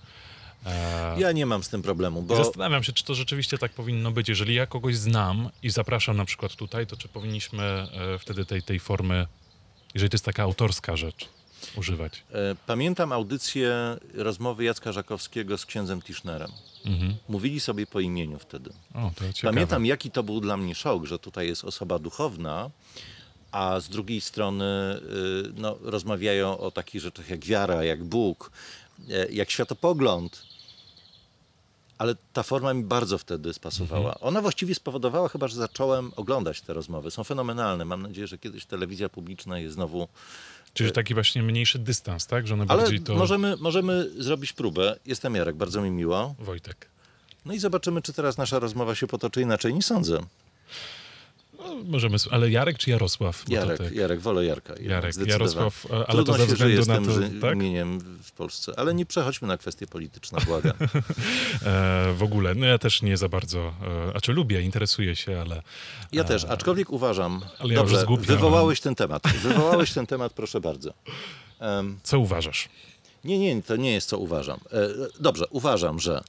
Ja nie mam z tym problemu, bo Zastanawiam się, czy to rzeczywiście tak powinno być. Jeżeli ja kogoś znam i zapraszam na przykład tutaj, to czy powinniśmy wtedy tej, tej formy, jeżeli to jest taka autorska rzecz, używać? e, pamiętam audycję rozmowy Jacka Żakowskiego z księdzem Tischnerem. Mhm. Mówili sobie po imieniu wtedy. O. Pamiętam, jaki to był dla mnie szok, że tutaj jest osoba duchowna, a z drugiej strony y, no, rozmawiają o takich rzeczach jak wiara, jak Bóg, e, jak światopogląd. Ale ta forma mi bardzo wtedy spasowała. Ona właściwie spowodowała chyba, że zacząłem oglądać te rozmowy. Są fenomenalne. Mam nadzieję, że kiedyś telewizja publiczna je znowu Czyli taki właśnie mniejszy dystans, tak? Że one Ale bardziej to... możemy, możemy zrobić próbę. Jestem Jarek, bardzo mi miło. Wojtek. No i zobaczymy, czy teraz nasza rozmowa się potoczy inaczej. Nie sądzę. No, możemy... Ale Jarek czy Jarosław? Jarek, tak. Jarek, wolę Jarka. Jarek. Jarosław, e, ale Trudno to ze się względu żyje na to, tym tak? w Polsce. Ale nie przechodźmy na kwestie polityczne, błagam. E, w ogóle, no ja też nie za bardzo, e, a czy lubię, interesuję się, ale... Ja też, aczkolwiek uważam... Ale ja już Dobrze, zgłupiałem. wywołałeś ten temat. Wywołałeś ten temat, proszę bardzo. Em, Co uważasz? Nie, nie, to nie jest co uważam. E, Dobrze, uważam, że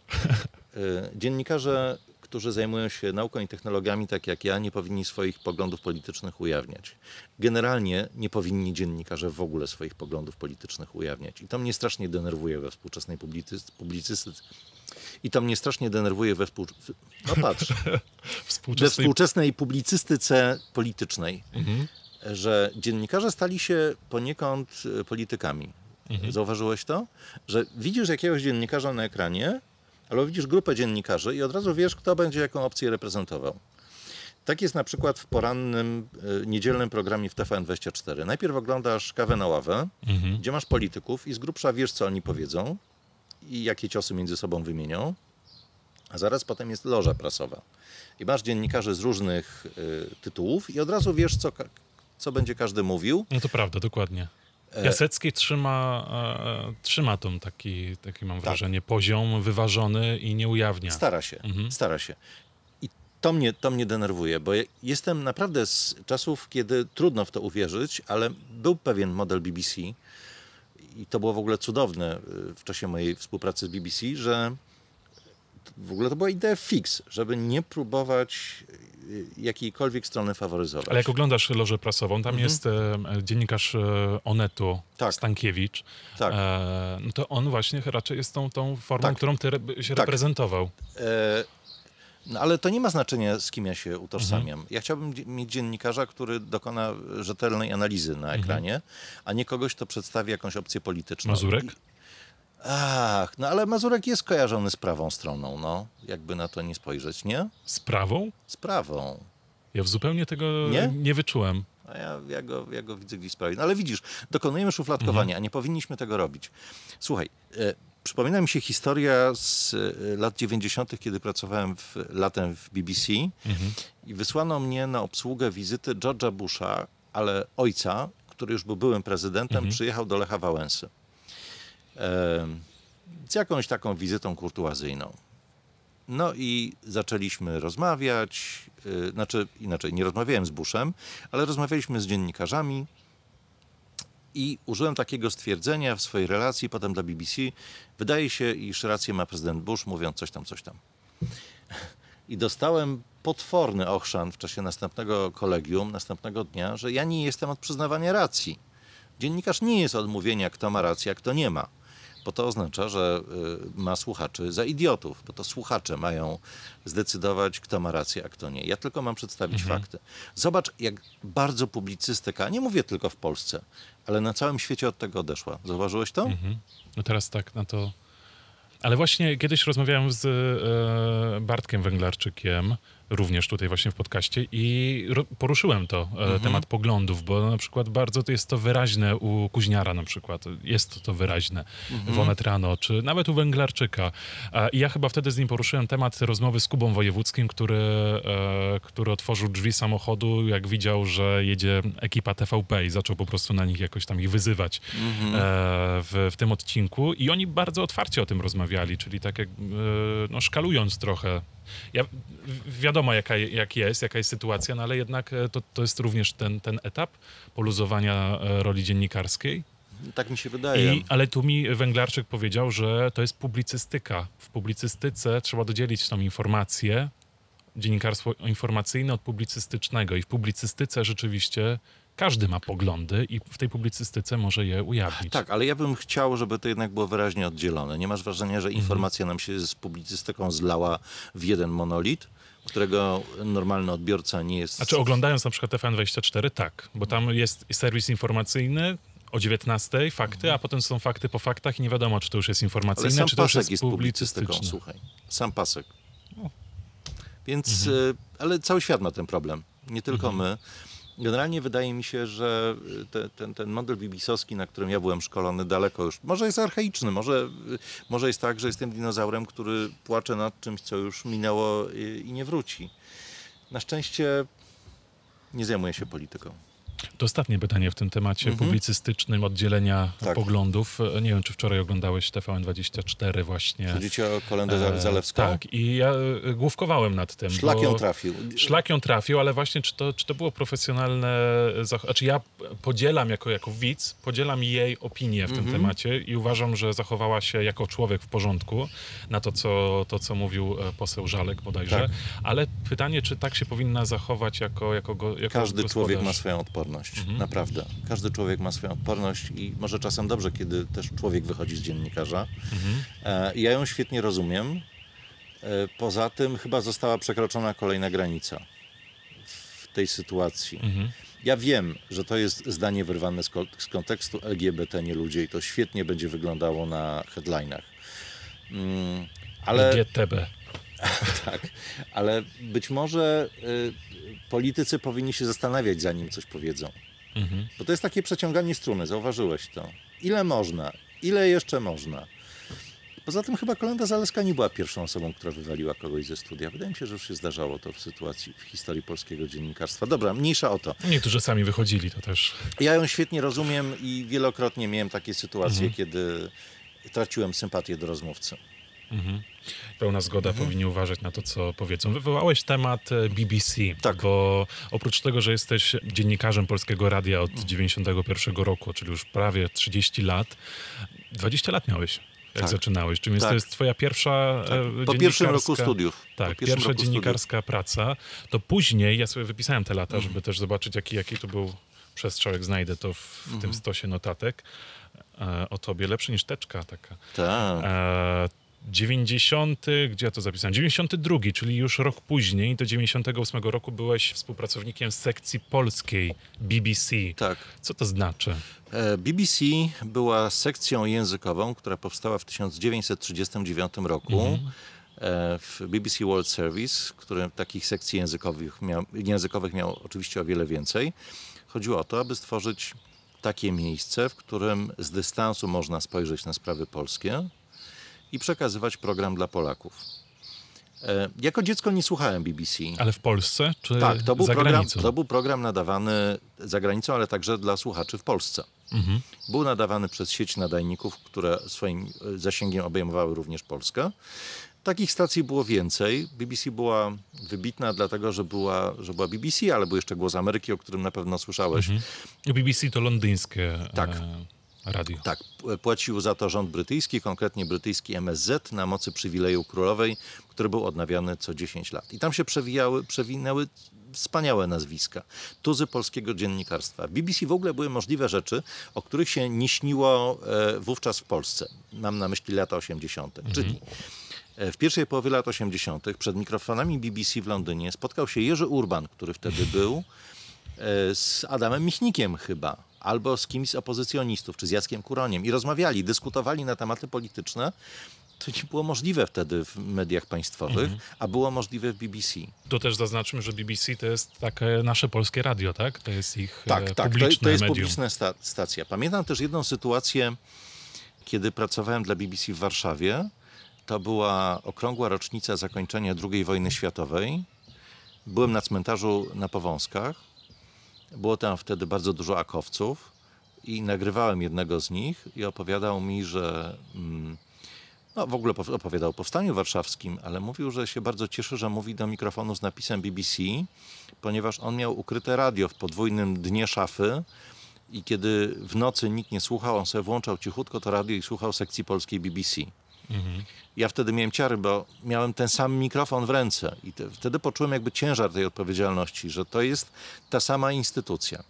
e, dziennikarze, którzy zajmują się nauką i technologiami, tak jak ja, nie powinni swoich poglądów politycznych ujawniać. Generalnie nie powinni dziennikarze w ogóle swoich poglądów politycznych ujawniać. I to mnie strasznie denerwuje we współczesnej publicy- publicystyce, I to mnie strasznie denerwuje we współ... No patrz, we Współczesnej... współczesnej publicystyce politycznej, że dziennikarze stali się poniekąd e, politykami. Zauważyłeś to? Że widzisz jakiegoś dziennikarza na ekranie, albo widzisz grupę dziennikarzy i od razu wiesz, kto będzie jaką opcję reprezentował. Tak jest na przykład w porannym, e, niedzielnym programie w TVN24. Najpierw oglądasz kawę na ławę, gdzie masz polityków i z grubsza wiesz, co oni powiedzą i jakie ciosy między sobą wymienią. A zaraz potem jest loża prasowa. I masz dziennikarzy z różnych y, tytułów i od razu wiesz, co, co będzie każdy mówił. No to prawda, dokładnie. E, Jasecki trzyma, e, trzyma tą taki, taki mam wrażenie, poziom wyważony i nie ujawnia. Stara się, stara się. I to mnie, to mnie denerwuje, bo jestem naprawdę z czasów, kiedy trudno w to uwierzyć, ale był pewien model BBC i to było w ogóle cudowne w czasie mojej współpracy z BBC, że w ogóle to była idea fix, żeby nie próbować jakiejkolwiek strony faworyzować. Ale jak oglądasz lożę prasową, tam jest e, dziennikarz e, Onetu, Mhm. Tak. Stankiewicz. Tak. E, no to on właśnie raczej jest tą, tą formą, Tak. którą ty re, się Tak. reprezentował. E, No ale to nie ma znaczenia, z kim ja się utożsamiam. Mhm. Ja chciałbym mieć dziennikarza, który dokona rzetelnej analizy na ekranie, a nie kogoś, kto przedstawi jakąś opcję polityczną. Mhm. Mazurek? I- Ach, no ale Mazurek jest kojarzony z prawą stroną, no. Jakby na to nie spojrzeć, nie? Z prawą? Z prawą. Ja zupełnie tego Nie? nie, wyczułem. A ja, ja, go, ja go widzę gdzieś sprawie. No ale widzisz, dokonujemy szufladkowania, a nie powinniśmy tego robić. Słuchaj, e, przypomina mi się historia z e, lat 90., kiedy pracowałem w, latem w BBC i wysłano mnie na obsługę wizyty George'a Busha, ale ojca, który już był byłym prezydentem, przyjechał do Lecha Wałęsy. Z jakąś taką wizytą kurtuazyjną. No i zaczęliśmy rozmawiać, yy, znaczy inaczej, nie rozmawiałem z Bushem, ale rozmawialiśmy z dziennikarzami i użyłem takiego stwierdzenia w swojej relacji potem dla BBC. Wydaje się, iż rację ma prezydent Bush, mówiąc coś tam, coś tam. I dostałem potworny ochrzan w czasie następnego kolegium, następnego dnia, że ja nie jestem od przyznawania racji. Dziennikarz nie jest od mówienia, kto ma rację, a kto nie ma. Bo to oznacza, że y, ma słuchaczy za idiotów, bo to słuchacze mają zdecydować, kto ma rację, a kto nie. Ja tylko mam przedstawić fakty. Zobacz, jak bardzo publicystyka, nie mówię tylko w Polsce, ale na całym świecie od tego odeszła. Zauważyłeś to? Mhm. No teraz tak na to. Ale właśnie kiedyś rozmawiałem z e, Bartkiem Węglarczykiem, również tutaj właśnie w podcaście i poruszyłem to, e, temat poglądów, bo na przykład bardzo to jest to wyraźne u Kuźniara na przykład, jest to, wyraźne. W Onet Rano, czy nawet u Węglarczyka. I ja chyba wtedy z nim poruszyłem temat rozmowy z Kubą Wojewódzkim, który, e, który otworzył drzwi samochodu, jak widział, że jedzie ekipa TVP i zaczął po prostu na nich jakoś tam ich wyzywać e, w, w tym odcinku. I oni bardzo otwarcie o tym rozmawiali, czyli tak jak, no, szkalując trochę. Ja, wiadomo, jaka, jak jest, jaka jest sytuacja, no ale jednak e, to, to jest również ten, ten etap poluzowania e, roli dziennikarskiej. Tak mi się wydaje. I, ale tu mi Węglarczyk powiedział, że to jest publicystyka. W publicystyce trzeba dodzielić tą informację, dziennikarstwo informacyjne od publicystycznego. I w publicystyce rzeczywiście każdy ma poglądy i w tej publicystyce może je ujawnić. Tak, ale ja bym chciał, żeby to jednak było wyraźnie oddzielone. Nie masz wrażenia, że Mhm. informacja nam się z publicystyką zlała w jeden monolit, którego normalny odbiorca nie jest... Znaczy oglądając na przykład TVN24, tak, bo tam jest serwis informacyjny o 19 fakty, a potem są fakty po faktach i nie wiadomo, czy to już jest informacyjne, sam czy to już jest, jest publicystyką, publicystyczne. słuchaj. Sam pasek. Więc, Mhm. e, ale cały świat ma ten problem, nie tylko my. Generalnie wydaje mi się, że te, ten, ten model bibisowski, na którym ja byłem szkolony, daleko już, może jest archaiczny, może, e, może jest tak, że jestem dinozaurem, który płacze nad czymś, co już minęło i, i nie wróci. Na szczęście nie zajmuję się polityką. To ostatnie pytanie w tym temacie publicystycznym oddzielenia Mhm. Tak. poglądów. Nie wiem, czy wczoraj oglądałeś TVN24 właśnie. Chodzicie o Kolendę E, Zalewską? Tak, i ja e, główkowałem nad tym. Szlak ją trafił. Szlak ją trafił, ale właśnie czy to, czy to było profesjonalne zachowanie? Znaczy ja podzielam jako, jako widz, podzielam jej opinię w Mhm. tym temacie i uważam, że zachowała się jako człowiek w porządku na to, co, to, co mówił e, poseł Żalek bodajże. Tak. Ale pytanie, czy tak się powinna zachować jako, jako, go, jako Każdy gospodarz? człowiek ma swoją odporność. Odporność, naprawdę. Każdy człowiek ma swoją odporność i może czasem dobrze, kiedy też człowiek wychodzi z dziennikarza. E, Ja ją świetnie rozumiem. E, Poza tym chyba została przekroczona kolejna granica w tej sytuacji. Ja wiem, że to jest zdanie wyrwane z, ko- z kontekstu LGBT, nie ludzie i to świetnie będzie wyglądało na headlinach. Mm, ale... GTB. Tak, ale być może y, politycy powinni się zastanawiać, zanim coś powiedzą. Bo to jest takie przeciąganie struny, zauważyłeś to. Ile można? Ile jeszcze można? Poza tym chyba Kolenda Zaleska nie była pierwszą osobą, która wywaliła kogoś ze studia. Wydaje mi się, że już się zdarzało to w sytuacji, w historii polskiego dziennikarstwa. Dobra, mniejsza o to. Niektórzy sami wychodzili, to też. Ja ją świetnie rozumiem i wielokrotnie miałem takie sytuacje, kiedy traciłem sympatię do rozmówcy. Pełna zgoda, Mhm. powinni uważać na to, co powiedzą. Wywołałeś temat e, BBC, Tak. bo oprócz tego, że jesteś dziennikarzem Polskiego Radia od Mhm. 91 roku, czyli już prawie 30 lat, 20 lat miałeś, jak Tak. zaczynałeś. Czyli Tak. to jest twoja pierwsza e, Po pierwszym roku dziennikarska- studiów. Tak, pierwsza roku studiów. dziennikarska praca. To później, ja sobie wypisałem te lata, Mhm. żeby też zobaczyć, jaki, jaki to był przestrzał, jak znajdę to w, w Mhm. tym stosie notatek. E, o tobie, lepszy niż teczka taka. Tak. E, 90, gdzie ja to zapisałem? 92, czyli już rok później, do 98 roku byłeś współpracownikiem sekcji polskiej BBC. tak. Co to znaczy? E, BBC była sekcją językową, która powstała w 1939 roku e, w BBC World Service, który takich sekcji językowych miał, językowych miał oczywiście o wiele więcej. Chodziło o to, aby stworzyć takie miejsce, w którym z dystansu można spojrzeć na sprawy polskie i przekazywać program dla Polaków. E, Jako dziecko nie słuchałem BBC. Ale w Polsce czy Tak, to był, za program, granicą? to był program nadawany za granicą, ale także dla słuchaczy w Polsce. Mhm. Był nadawany przez sieć nadajników, które swoim e, zasięgiem obejmowały również Polskę. Takich stacji było więcej. BBC była wybitna dlatego, że była, że była BBC, ale był jeszcze Głos Ameryki, o którym na pewno słyszałeś. BBC to londyńskie Tak. e, radio. Tak, płacił za to rząd brytyjski, konkretnie brytyjski MSZ na mocy przywileju królowej, który był odnawiany co 10 lat. I tam się przewijały, przewinęły wspaniałe nazwiska. Tuzy polskiego dziennikarstwa. W BBC w ogóle były możliwe rzeczy, o których się nie śniło e, wówczas w Polsce. Mam na myśli lata 80. Czyli e, w pierwszej połowie lat 80. przed mikrofonami BBC w Londynie spotkał się Jerzy Urban, który wtedy był e, z Adamem Michnikiem chyba, albo z kimś z opozycjonistów, czy z Jackiem Kuroniem i rozmawiali, dyskutowali na tematy polityczne. To nie było możliwe wtedy w mediach państwowych, a było możliwe w BBC. To też zaznaczmy, że BBC to jest takie nasze polskie radio, tak? To jest ich Tak, e, tak, to, publiczne to jest medium. publiczna sta- stacja. Pamiętam też jedną sytuację, kiedy pracowałem dla BBC w Warszawie. To była okrągła rocznica zakończenia II wojny światowej. Byłem na cmentarzu na Powązkach. Było tam wtedy bardzo dużo akowców i nagrywałem jednego z nich i opowiadał mi, że mm, no, w ogóle pow- opowiadał o Powstaniu Warszawskim, ale mówił, że się bardzo cieszy, że mówi do mikrofonu z napisem BBC, ponieważ on miał ukryte radio w podwójnym dnie szafy i kiedy w nocy nikt nie słuchał, on sobie włączał cichutko to radio i słuchał sekcji polskiej BBC. Ja wtedy miałem ciary, bo miałem ten sam mikrofon w ręce i te, wtedy poczułem jakby ciężar tej odpowiedzialności, że to jest ta sama instytucja.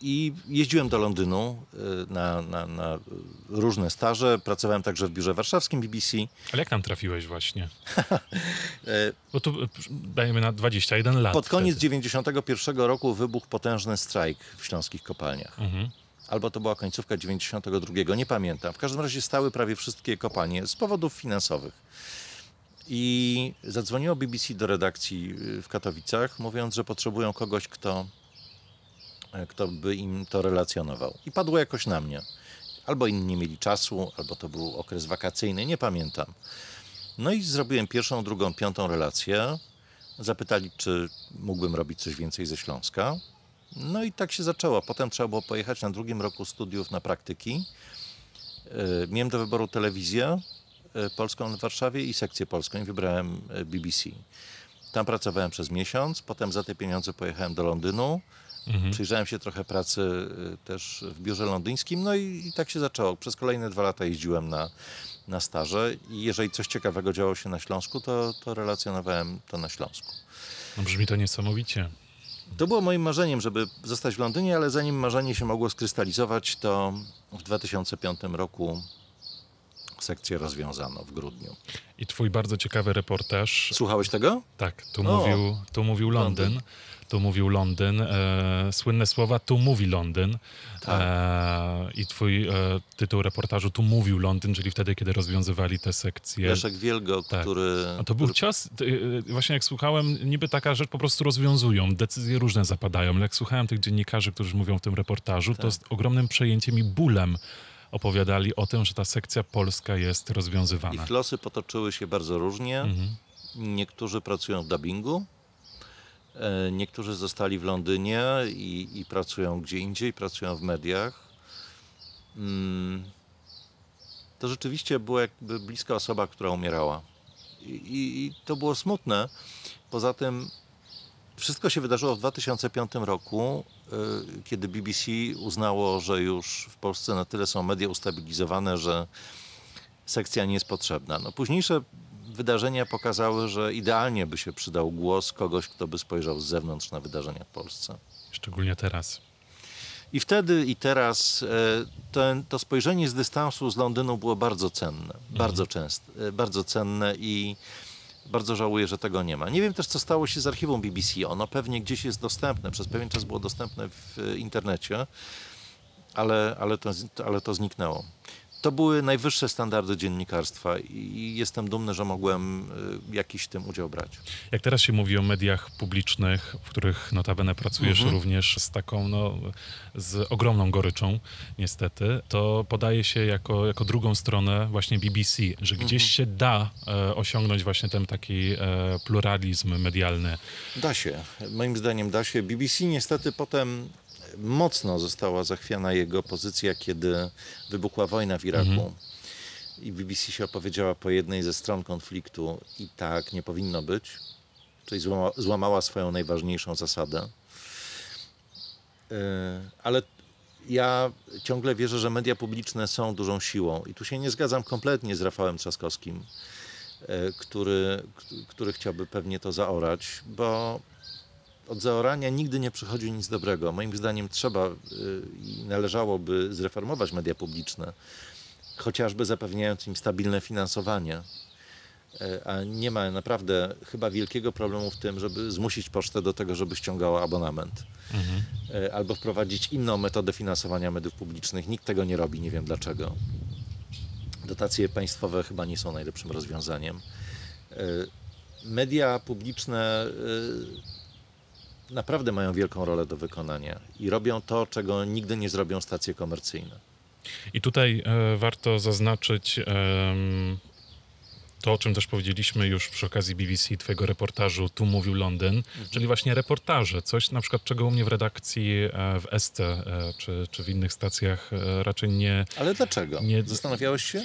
I jeździłem do Londynu y, na, na, na różne staże. Pracowałem także w biurze warszawskim BBC. Ale jak tam trafiłeś właśnie? E, Bo tu e, dajemy na 21 lat. Pod koniec wtedy. 91 roku wybuchł potężny strajk w śląskich kopalniach. Mhm. Albo to była końcówka 92, nie pamiętam. W każdym razie stały prawie wszystkie kopalnie z powodów finansowych. I zadzwoniło BBC do redakcji y, w Katowicach, mówiąc, że potrzebują kogoś, kto, e, kto by im to relacjonował. I padło jakoś na mnie. Albo inni nie mieli czasu, albo to był okres wakacyjny, nie pamiętam. No i zrobiłem pierwszą, drugą, piątą relację. Zapytali, czy mógłbym robić coś więcej ze Śląska. No i tak się zaczęło. Potem trzeba było pojechać na drugim roku studiów na praktyki. E, Miałem do wyboru telewizję e, polską w Warszawie i sekcję polską i wybrałem e, BBC. Tam pracowałem przez miesiąc, potem za te pieniądze pojechałem do Londynu. Przyjrzałem się trochę pracy też w biurze londyńskim, no i, i tak się zaczęło. Przez kolejne dwa lata jeździłem na, na staże i jeżeli coś ciekawego działo się na Śląsku, to, to relacjonowałem to na Śląsku. No, brzmi to niesamowicie. To było moim marzeniem, żeby zostać w Londynie, ale zanim marzenie się mogło skrystalizować, to w 2005 roku sekcję rozwiązano w grudniu. I twój bardzo ciekawy reportaż. Słuchałeś tego? Tak, tu, O. mówił, tu mówił Londyn. Londyn. Tu mówił Londyn. E, słynne słowa, tu mówi Londyn. Tak. E, I twój e, tytuł reportażu, tu mówił Londyn, czyli wtedy, kiedy rozwiązywali te sekcje. Leszek Wielgo, Tak. który... A to był który- cios, y, y, właśnie jak słuchałem, niby taka rzecz po prostu rozwiązują, decyzje różne zapadają, ale jak słuchałem tych dziennikarzy, którzy mówią w tym reportażu, Tak. to z ogromnym przejęciem i bólem opowiadali o tym, że ta sekcja polska jest rozwiązywana. Ich losy potoczyły się bardzo różnie. Mhm. Niektórzy pracują w dubbingu, e, niektórzy zostali w Londynie i, i pracują gdzie indziej, pracują w mediach. Mm, To rzeczywiście była jakby bliska osoba, która umierała. I, i, I to było smutne. Poza tym wszystko się wydarzyło w 2005 roku, e, kiedy BBC uznało, że już w Polsce na tyle są media ustabilizowane, że sekcja nie jest potrzebna. No, późniejsze wydarzenia pokazały, że idealnie by się przydał głos kogoś, kto by spojrzał z zewnątrz na wydarzenia w Polsce. Szczególnie teraz. I wtedy i teraz e, ten, to spojrzenie z dystansu z Londynu było bardzo cenne, bardzo często, e, bardzo cenne i bardzo żałuję, że tego nie ma. Nie wiem też, co stało się z archiwum BBC. Ono pewnie gdzieś jest dostępne, przez pewien czas było dostępne w internecie, ale, ale, to, ale to zniknęło. To były najwyższe standardy dziennikarstwa i jestem dumny, że mogłem e, jakiś w tym udział brać. Jak teraz się mówi o mediach publicznych, w których notabene pracujesz Mhm. również z taką, no, z ogromną goryczą, niestety, to podaje się jako, jako drugą stronę właśnie BBC, że gdzieś Mhm. się da e, osiągnąć właśnie ten taki e, pluralizm medialny. Da się. Moim zdaniem da się. BBC niestety potem mocno została zachwiana jego pozycja, kiedy wybuchła wojna w Iraku. I BBC się opowiedziała po jednej ze stron konfliktu i tak nie powinno być. Czyli złama, złamała swoją najważniejszą zasadę. Yy, Ale ja ciągle wierzę, że media publiczne są dużą siłą. I tu się nie zgadzam kompletnie z Rafałem Trzaskowskim, e, który, który chciałby pewnie to zaorać, bo od zaorania nigdy nie przychodzi nic dobrego. Moim zdaniem trzeba y, i należałoby zreformować media publiczne, chociażby zapewniając im stabilne finansowanie. E, A nie ma naprawdę chyba wielkiego problemu w tym, żeby zmusić pocztę do tego, żeby ściągała abonament. E, Albo wprowadzić inną metodę finansowania mediów publicznych. Nikt tego nie robi, nie wiem dlaczego. Dotacje państwowe chyba nie są najlepszym rozwiązaniem. E, Media publiczne e, naprawdę mają wielką rolę do wykonania i robią to, czego nigdy nie zrobią stacje komercyjne. I tutaj e, warto zaznaczyć em, to, o czym też powiedzieliśmy już przy okazji BBC, twojego reportażu Tu mówił Londyn, czyli właśnie reportaże, coś na przykład, czego u mnie w redakcji e, w ST e, czy, czy w innych stacjach e, raczej nie, Ale dlaczego? Nie- Zastanawiałeś się?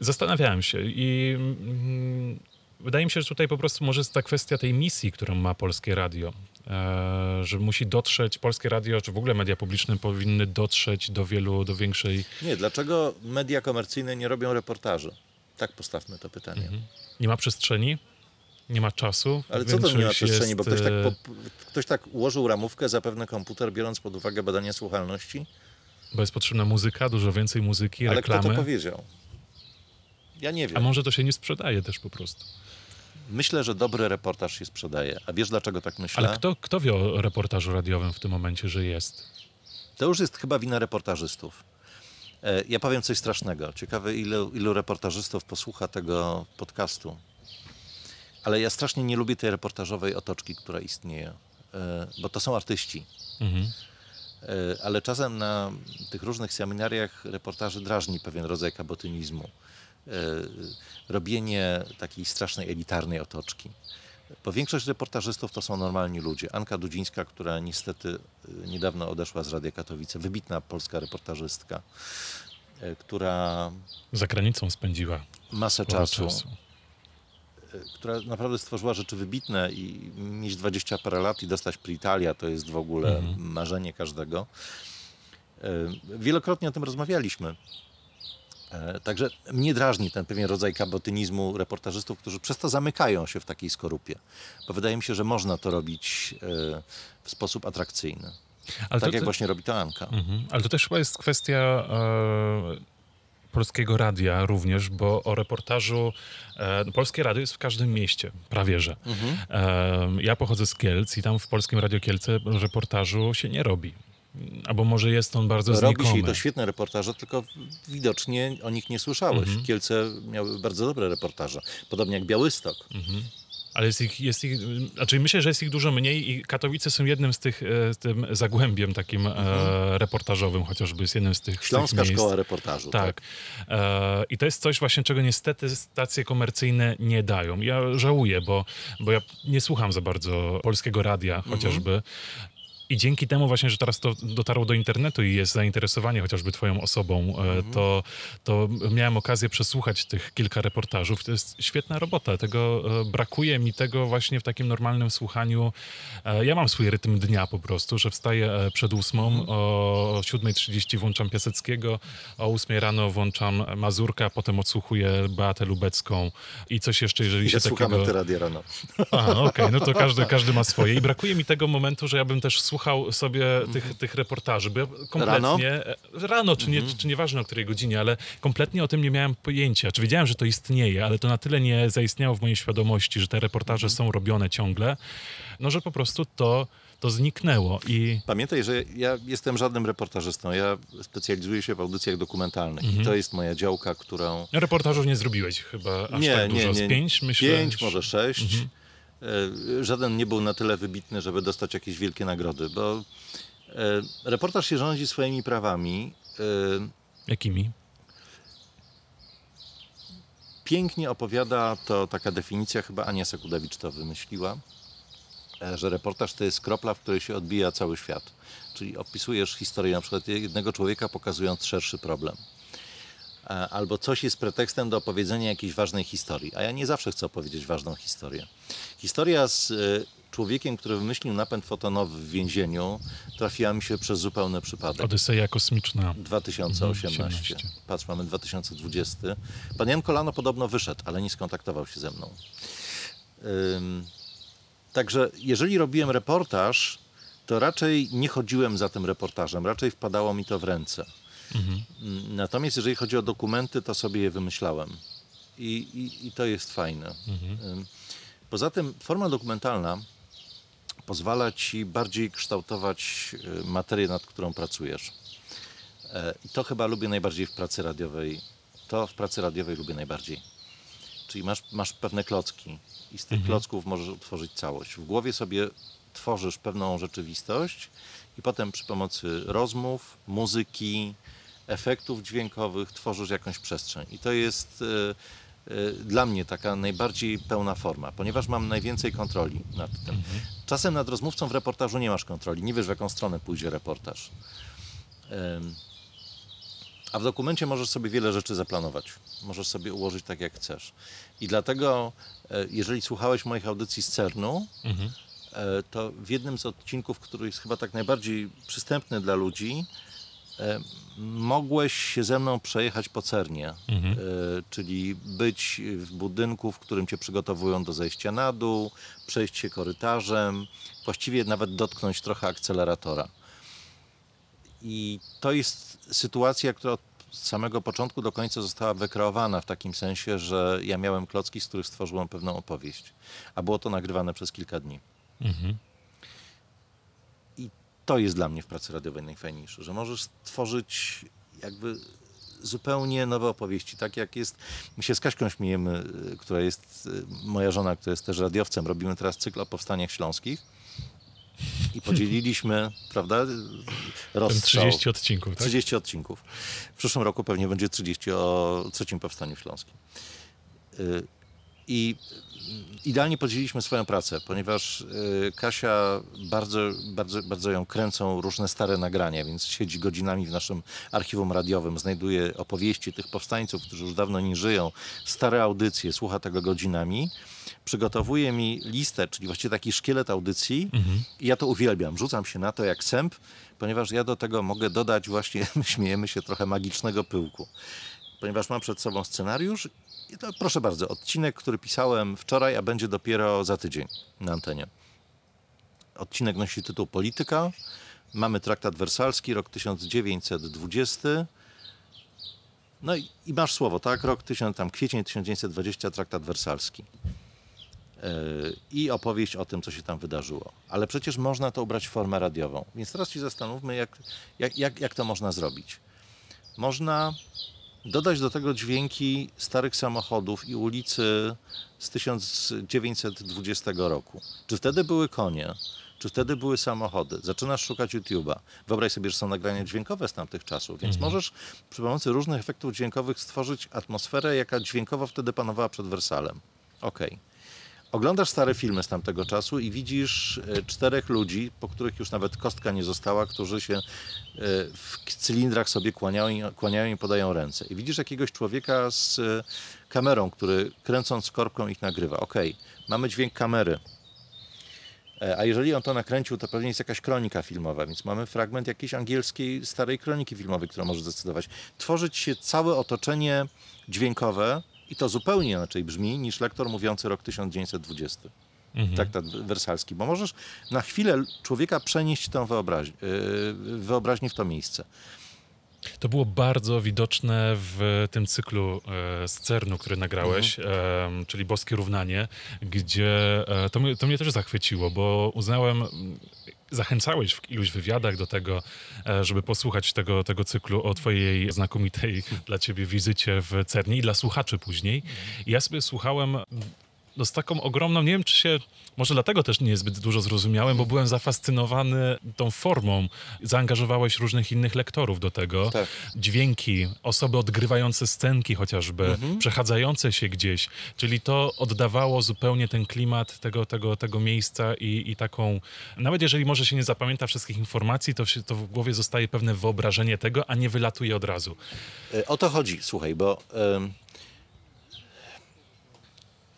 Zastanawiałem się i mm, wydaje mi się, że tutaj po prostu może jest ta kwestia tej misji, którą ma Polskie Radio. E, że musi dotrzeć, Polskie Radio, czy w ogóle media publiczne powinny dotrzeć do wielu, do większej... Nie, dlaczego media komercyjne nie robią reportaży? Tak postawmy to pytanie. Nie ma przestrzeni, nie ma czasu. Ale co to nie ma przestrzeni? Bo ktoś tak, e, po, ktoś tak ułożył ramówkę, zapewne komputer, biorąc pod uwagę badania słuchalności? Bo jest potrzebna muzyka, dużo więcej muzyki, Ale kto reklamy. to powiedział? Ja nie A wiem. może to się nie sprzedaje też po prostu. Myślę, że dobry reportaż się sprzedaje. A wiesz dlaczego tak myślę? Ale kto, kto wie o reportażu radiowym w tym momencie, że jest? To już jest chyba wina reportażystów. E, Ja powiem coś strasznego. Ciekawe, ilu, ilu reportażystów posłucha tego podcastu. Ale ja strasznie nie lubię tej reportażowej otoczki, która istnieje, e, bo to są artyści. Mhm. E, Ale czasem na tych różnych seminariach reportaży drażni pewien rodzaj kabotynizmu. E, Robienie takiej strasznej elitarnej otoczki. Bo większość reportażystów to są normalni ludzie. Anka Dudzińska, która niestety e, niedawno odeszła z Radia Katowice, wybitna polska reportażystka, e, która Za granicą spędziła masę czasu, czasu. która naprawdę stworzyła rzeczy wybitne i mieć 20 parę lat i dostać Pritalia to jest w ogóle marzenie każdego. Wielokrotnie o tym rozmawialiśmy. E, Także mnie drażni ten pewien rodzaj kabotynizmu reportażystów, którzy przez to zamykają się w takiej skorupie. Bo wydaje mi się, że można to robić e, w sposób atrakcyjny. Ale tak to, jak właśnie robi to Anka. Mhm. Ale to też chyba jest kwestia e, polskiego radia również, bo o reportażu. E, Polskie radio jest w każdym mieście, prawie że. E, ja pochodzę z Kielc i tam w Polskim Radio Kielce reportażu się nie robi. Albo może jest on bardzo Robi się znikomy. to świetne reportaże, tylko widocznie o nich nie słyszałeś. Kielce miały bardzo dobre reportaże, podobnie jak Białystok. Ale jest ich, jest ich, znaczy myślę, że jest ich dużo mniej i Katowice są jednym z tych, e, z tym zagłębiem takim e, reportażowym, chociażby jest jednym z tych, z tych Śląska miejsc. Szkoła Reportażu. Tak. E, I to jest coś właśnie, czego niestety stacje komercyjne nie dają. Ja żałuję, bo, bo ja nie słucham za bardzo polskiego radia chociażby. I dzięki temu właśnie, że teraz to dotarło do internetu i jest zainteresowanie chociażby twoją osobą, e, to, to miałem okazję przesłuchać tych kilka reportażów. To jest świetna robota. Tego e, brakuje mi tego właśnie w takim normalnym słuchaniu. E, Ja mam swój rytm dnia po prostu, że wstaję przed ósmą, o 7.30 włączam Piaseckiego, o 8 rano włączam Mazurka, potem odsłuchuję Beatę Lubecką i coś jeszcze, jeżeli Ja się słuchamy takiego... te radia rano. Aha, okej, no to każdy, każdy ma swoje. I brakuje mi tego momentu, że ja bym też słuchał sobie tych, tych reportaży, bo ja kompletnie... e, Rano, czy, nie, czy nieważne o której godzinie, ale kompletnie o tym nie miałem pojęcia. Czy wiedziałem, że to istnieje, ale to na tyle nie zaistniało w mojej świadomości, że te reportaże są robione ciągle, no że po prostu to, to zniknęło i... Pamiętaj, że ja jestem żadnym reportażystą. Ja specjalizuję się w audycjach dokumentalnych i to jest moja działka, którą... Reportażów nie zrobiłeś chyba aż nie, tak nie, dużo. nie. Z pięć, myślę? Pięć, może sześć. E, Żaden nie był na tyle wybitny, żeby dostać jakieś wielkie nagrody, bo e, reportaż się rządzi swoimi prawami. E, Jakimi? Pięknie opowiada to taka definicja, chyba Ania Sekudewicz to wymyśliła, e, że reportaż to jest kropla, w której się odbija cały świat. Czyli opisujesz historię na przykład jednego człowieka, pokazując szerszy problem. E, Albo coś jest pretekstem do opowiedzenia jakiejś ważnej historii. A ja nie zawsze chcę opowiedzieć ważną historię. Historia z e, człowiekiem, który wymyślił napęd fotonowy w więzieniu, trafiła mi się przez zupełny przypadek. Odyseja kosmiczna. 2018. 18. Patrz, mamy 2020. Pan Jan Kolano podobno wyszedł, ale nie skontaktował się ze mną. Ym, także jeżeli robiłem reportaż, to raczej nie chodziłem za tym reportażem, raczej wpadało mi to w ręce. Mhm. Natomiast jeżeli chodzi o dokumenty, to sobie je wymyślałem. I, i, i to jest fajne. Ym, Poza tym forma dokumentalna pozwala ci bardziej kształtować y, materię, nad którą pracujesz. E, I to chyba lubię najbardziej w pracy radiowej. To w pracy radiowej lubię najbardziej. Czyli masz, masz pewne klocki i z tych klocków możesz utworzyć całość. W głowie sobie tworzysz pewną rzeczywistość i potem przy pomocy rozmów, muzyki, efektów dźwiękowych tworzysz jakąś przestrzeń. I to jest e, e, dla mnie taka najbardziej pełna forma, ponieważ mam najwięcej kontroli nad tym. Czasem nad rozmówcą w reportażu nie masz kontroli, nie wiesz w jaką stronę pójdzie reportaż. A w dokumencie możesz sobie wiele rzeczy zaplanować. Możesz sobie ułożyć tak, jak chcesz. I dlatego, e, jeżeli słuchałeś moich audycji z CERN-u, Mhm. to w jednym z odcinków, który jest chyba tak najbardziej przystępny dla ludzi, mogłeś się ze mną przejechać po Cernie, Mhm. e, czyli być w budynku, w którym cię przygotowują do zejścia na dół, przejść się korytarzem, właściwie nawet dotknąć trochę akceleratora. I to jest sytuacja, która od samego początku do końca została wykreowana w takim sensie, że ja miałem klocki, z których stworzyłem pewną opowieść, a było to nagrywane przez kilka dni. Mhm. To jest dla mnie w pracy radiowej najfajniejsze, że możesz stworzyć jakby zupełnie nowe opowieści. Tak jak jest, my się z Kaśką śmiejemy, y, która jest y, moja żona, która jest też radiowcem, robimy teraz cykl o powstaniach śląskich i podzieliliśmy, prawda, Ten rozstrzał. 30 odcinków, tak? 30 odcinków. W przyszłym roku pewnie będzie 30 o trzecim powstaniu śląskim. I idealnie podzieliliśmy swoją pracę, ponieważ y, Kasia bardzo, bardzo, bardzo ją kręcą różne stare nagrania, więc siedzi godzinami w naszym archiwum radiowym, znajduje opowieści tych powstańców, którzy już dawno nie żyją, stare audycje, słucha tego godzinami. Przygotowuje mi listę, czyli właściwie taki szkielet audycji i ja to uwielbiam. Rzucam się na to jak sęp, ponieważ ja do tego mogę dodać właśnie, śmiejemy się trochę magicznego pyłku. ponieważ mam przed sobą scenariusz. To, proszę bardzo, odcinek, który pisałem wczoraj, a będzie dopiero za tydzień na antenie. Odcinek nosi tytuł Polityka. Mamy traktat wersalski, rok 1920. No i, i masz słowo, tak? Rok 1000, tam kwiecień 1920, traktat wersalski. Yy, I opowieść o tym, co się tam wydarzyło. Ale przecież można to ubrać w formę radiową. Więc teraz się zastanówmy, jak, jak, jak, jak to można zrobić. Można dodać do tego dźwięki starych samochodów i ulicy z 1920 roku. Czy wtedy były konie? Czy wtedy były samochody? Zaczynasz szukać YouTube'a. Wyobraź sobie, że są nagrania dźwiękowe z tamtych czasów, więc możesz przy pomocy różnych efektów dźwiękowych stworzyć atmosferę, jaka dźwiękowo wtedy panowała przed Wersalem. Okej. Oglądasz stare filmy z tamtego czasu i widzisz e, czterech ludzi, po których już nawet kostka nie została, którzy się e, w cylindrach sobie kłaniają, kłaniają i podają ręce. I widzisz jakiegoś człowieka z e, kamerą, który kręcąc korbką ich nagrywa. Okej, mamy dźwięk kamery. A jeżeli on to nakręcił, to pewnie jest jakaś kronika filmowa, więc mamy fragment jakiejś angielskiej starej kroniki filmowej, która może zdecydować. Tworzyć się całe otoczenie dźwiękowe i to zupełnie inaczej brzmi niż lektor mówiący rok 1920. Traktat wersalski, bo możesz na chwilę człowieka przenieść tą wyobraź, yy, wyobraźnię w to miejsce. To było bardzo widoczne w tym cyklu e, z CERN-u, który nagrałeś, Mhm. czyli Boskie Równanie, gdzie e, to, mnie, to mnie też zachwyciło, bo uznałem, zachęcałeś w iluś wywiadach do tego, e, żeby posłuchać tego, tego cyklu o twojej znakomitej dla ciebie wizycie w CERN-ie i dla słuchaczy później. I ja sobie słuchałem no z taką ogromną, nie wiem czy się, może dlatego też nie zbyt dużo zrozumiałem, bo byłem zafascynowany tą formą. Zaangażowałeś różnych innych lektorów do tego. Tak. Dźwięki, osoby odgrywające scenki chociażby, Mhm. przechadzające się gdzieś. Czyli to oddawało zupełnie ten klimat tego, tego, tego miejsca i, i taką, nawet jeżeli może się nie zapamięta wszystkich informacji, to, się, to w głowie zostaje pewne wyobrażenie tego, a nie wylatuje od razu. E, O to chodzi, słuchaj, bo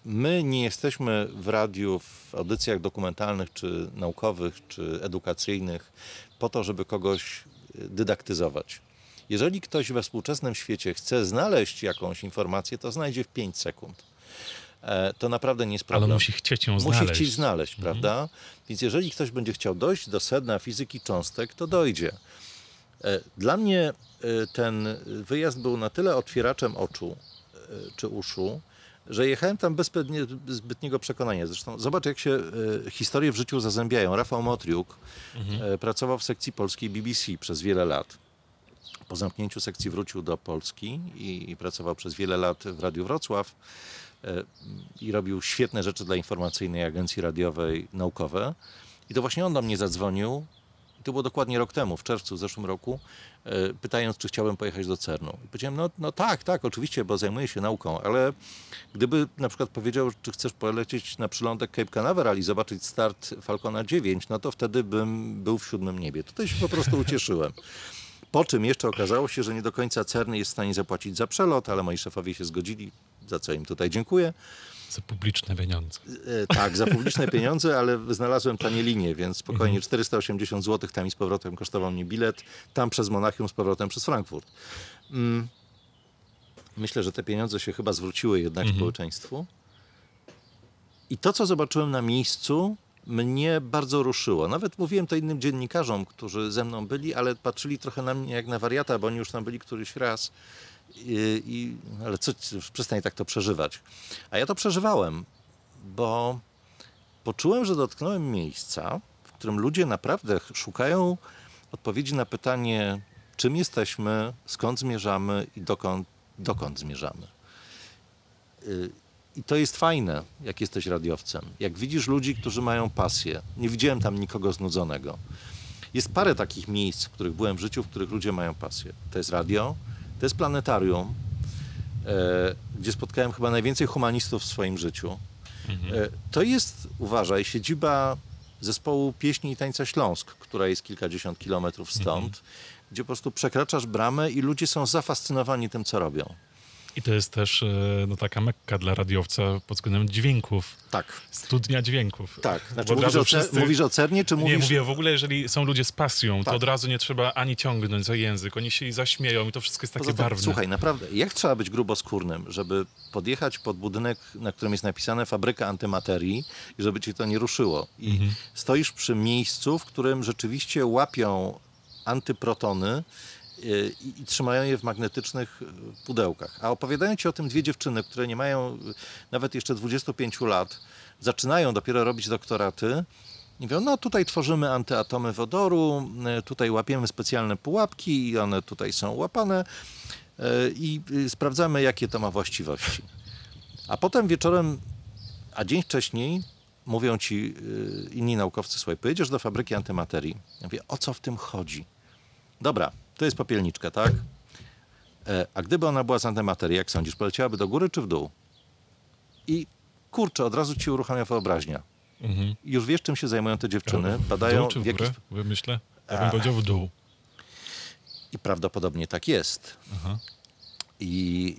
my nie jesteśmy w radiu, w audycjach dokumentalnych, czy naukowych, czy edukacyjnych po to, żeby kogoś e, dydaktyzować. Jeżeli ktoś we współczesnym świecie chce znaleźć jakąś informację, to znajdzie w 5 sekund. E, To naprawdę nie jest Ale problem. musi chcieć ją Musi znaleźć. chcieć znaleźć, prawda? Więc jeżeli ktoś będzie chciał dojść do sedna fizyki cząstek, to dojdzie. E, Dla mnie ten wyjazd był na tyle otwieraczem oczu czy uszu, że jechałem tam bez zbytnie- zbytniego przekonania. Zresztą zobacz, jak się e, historie w życiu zazębiają. Rafał Motriuk e, pracował w sekcji polskiej BBC przez wiele lat. Po zamknięciu sekcji wrócił do Polski i, i pracował przez wiele lat w Radiu Wrocław e, i robił świetne rzeczy dla informacyjnej agencji radiowej naukowe. I to właśnie on do mnie zadzwonił, to było dokładnie rok temu, w czerwcu w zeszłym roku, e, pytając, czy chciałbym pojechać do CERN-u. I powiedziałem, no, no tak, tak, oczywiście, bo zajmuję się nauką, ale gdyby na przykład powiedział, czy chcesz polecieć na przylądek Cape Canaveral i zobaczyć start Falcona 9, no to wtedy bym był w siódmym niebie. Tutaj się po prostu ucieszyłem. Po czym jeszcze okazało się, że nie do końca CERN jest w stanie zapłacić za przelot, ale moi szefowie się zgodzili, za co im tutaj dziękuję. Za publiczne pieniądze. E, tak, za publiczne pieniądze, ale znalazłem tanie linie, więc spokojnie 480 zł tam i z powrotem kosztował mnie bilet, tam przez Monachium, z powrotem przez Frankfurt. Mm. Myślę, że te pieniądze się chyba zwróciły jednak społeczeństwu. I to, co zobaczyłem na miejscu, mnie bardzo ruszyło. Nawet mówiłem to innym dziennikarzom, którzy ze mną byli, ale patrzyli trochę na mnie jak na wariata, bo oni już tam byli któryś raz. I, i, ale co, przestań tak to przeżywać. A ja to przeżywałem, bo poczułem, że dotknąłem miejsca, w którym ludzie naprawdę szukają odpowiedzi na pytanie, czym jesteśmy, skąd zmierzamy i dokąd, dokąd zmierzamy. Y, I to jest fajne, jak jesteś radiowcem. Jak widzisz ludzi, którzy mają pasję. Nie widziałem tam nikogo znudzonego. Jest parę takich miejsc, w których byłem w życiu, w których ludzie mają pasję. To jest radio, to jest planetarium, e, gdzie spotkałem chyba najwięcej humanistów w swoim życiu. E, to jest, uważaj, siedziba zespołu pieśni i tańca Śląsk, która jest kilkadziesiąt kilometrów stąd, gdzie po prostu przekraczasz bramę i ludzie są zafascynowani tym, co robią. I to jest też e, no, taka mekka dla radiowca pod względem dźwięków. Tak. Studnia dźwięków. Tak. Znaczy, mówisz, o wszyscy- mówisz o Cernie, czy mówisz... Nie, mówię w ogóle, jeżeli są ludzie z pasją, to Tak. od razu nie trzeba ani ciągnąć za język, oni się zaśmieją i to wszystko jest takie Poza tym, barwne. Słuchaj, naprawdę, jak trzeba być gruboskórnym, żeby podjechać pod budynek, na którym jest napisane fabryka antymaterii i żeby cię to nie ruszyło. I Mhm. stoisz przy miejscu, w którym rzeczywiście łapią antyprotony i, i trzymają je w magnetycznych y, pudełkach. A opowiadają ci o tym dwie dziewczyny, które nie mają y, nawet jeszcze 25 lat, zaczynają dopiero robić doktoraty i mówią, no tutaj tworzymy antyatomy wodoru, y, tutaj łapiemy specjalne pułapki i one tutaj są łapane i sprawdzamy, jakie to ma właściwości. A potem wieczorem, a dzień wcześniej mówią ci inni naukowcy, słuchaj, pojedziesz do fabryki antymaterii. Ja mówię, o co w tym chodzi? Dobra, to jest popielniczka, tak? E, a gdyby ona była z antymaterii, jak sądzisz, poleciałaby do góry czy w dół? I kurczę, od razu ci uruchamia wyobraźnia. Mhm. Już wiesz, czym się zajmują te dziewczyny. W Badają dół czy w jakiś- górę? Wy Myślę. Ja bym powiedział w dół. I prawdopodobnie tak jest. Aha. I,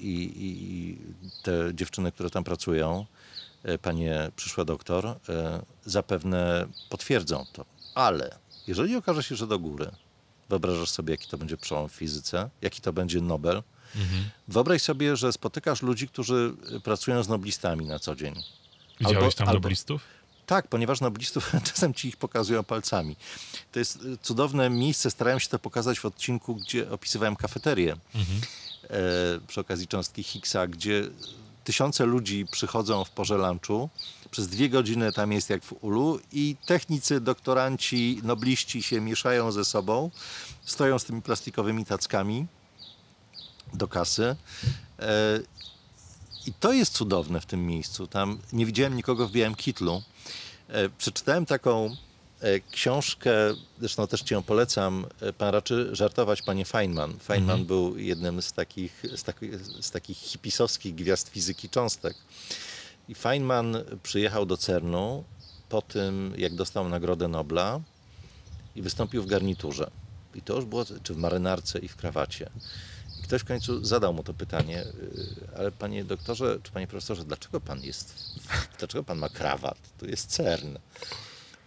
i, I te dziewczyny, które tam pracują, e, panie przyszła doktor, e, zapewne potwierdzą to. Ale jeżeli okaże się, że do góry, wyobrażasz sobie, jaki to będzie przełom w fizyce, jaki to będzie Nobel, Mhm. wyobraź sobie, że spotykasz ludzi, którzy e, pracują z noblistami na co dzień. Widziałeś Albo- tam albo- noblistów? Tak, ponieważ noblistów czasem ci ich pokazują palcami. To jest y, cudowne miejsce, starałem się to pokazać w odcinku, gdzie opisywałem kafeterię Mhm. e, przy okazji cząstki Higgsa, gdzie tysiące ludzi przychodzą w porze lunchu. Przez dwie godziny tam jest jak w ulu i technicy, doktoranci, nobliści się mieszają ze sobą, stoją z tymi plastikowymi tackami do kasy. E, I to jest cudowne w tym miejscu. Tam nie widziałem nikogo w białym kitlu. E, Przeczytałem taką e, książkę, zresztą też ci ją polecam. Pan raczy żartować, panie Feynman. Feynman był jednym z takich, z, takich, z takich hipisowskich gwiazd fizyki cząstek. I Feynman przyjechał do CERN-u po tym, jak dostał Nagrodę Nobla i wystąpił w garniturze. I to już było, czy w marynarce i w krawacie. I ktoś w końcu zadał mu to pytanie, y, ale panie doktorze, czy panie profesorze, dlaczego pan jest, dlaczego pan ma krawat? Tu jest CERN.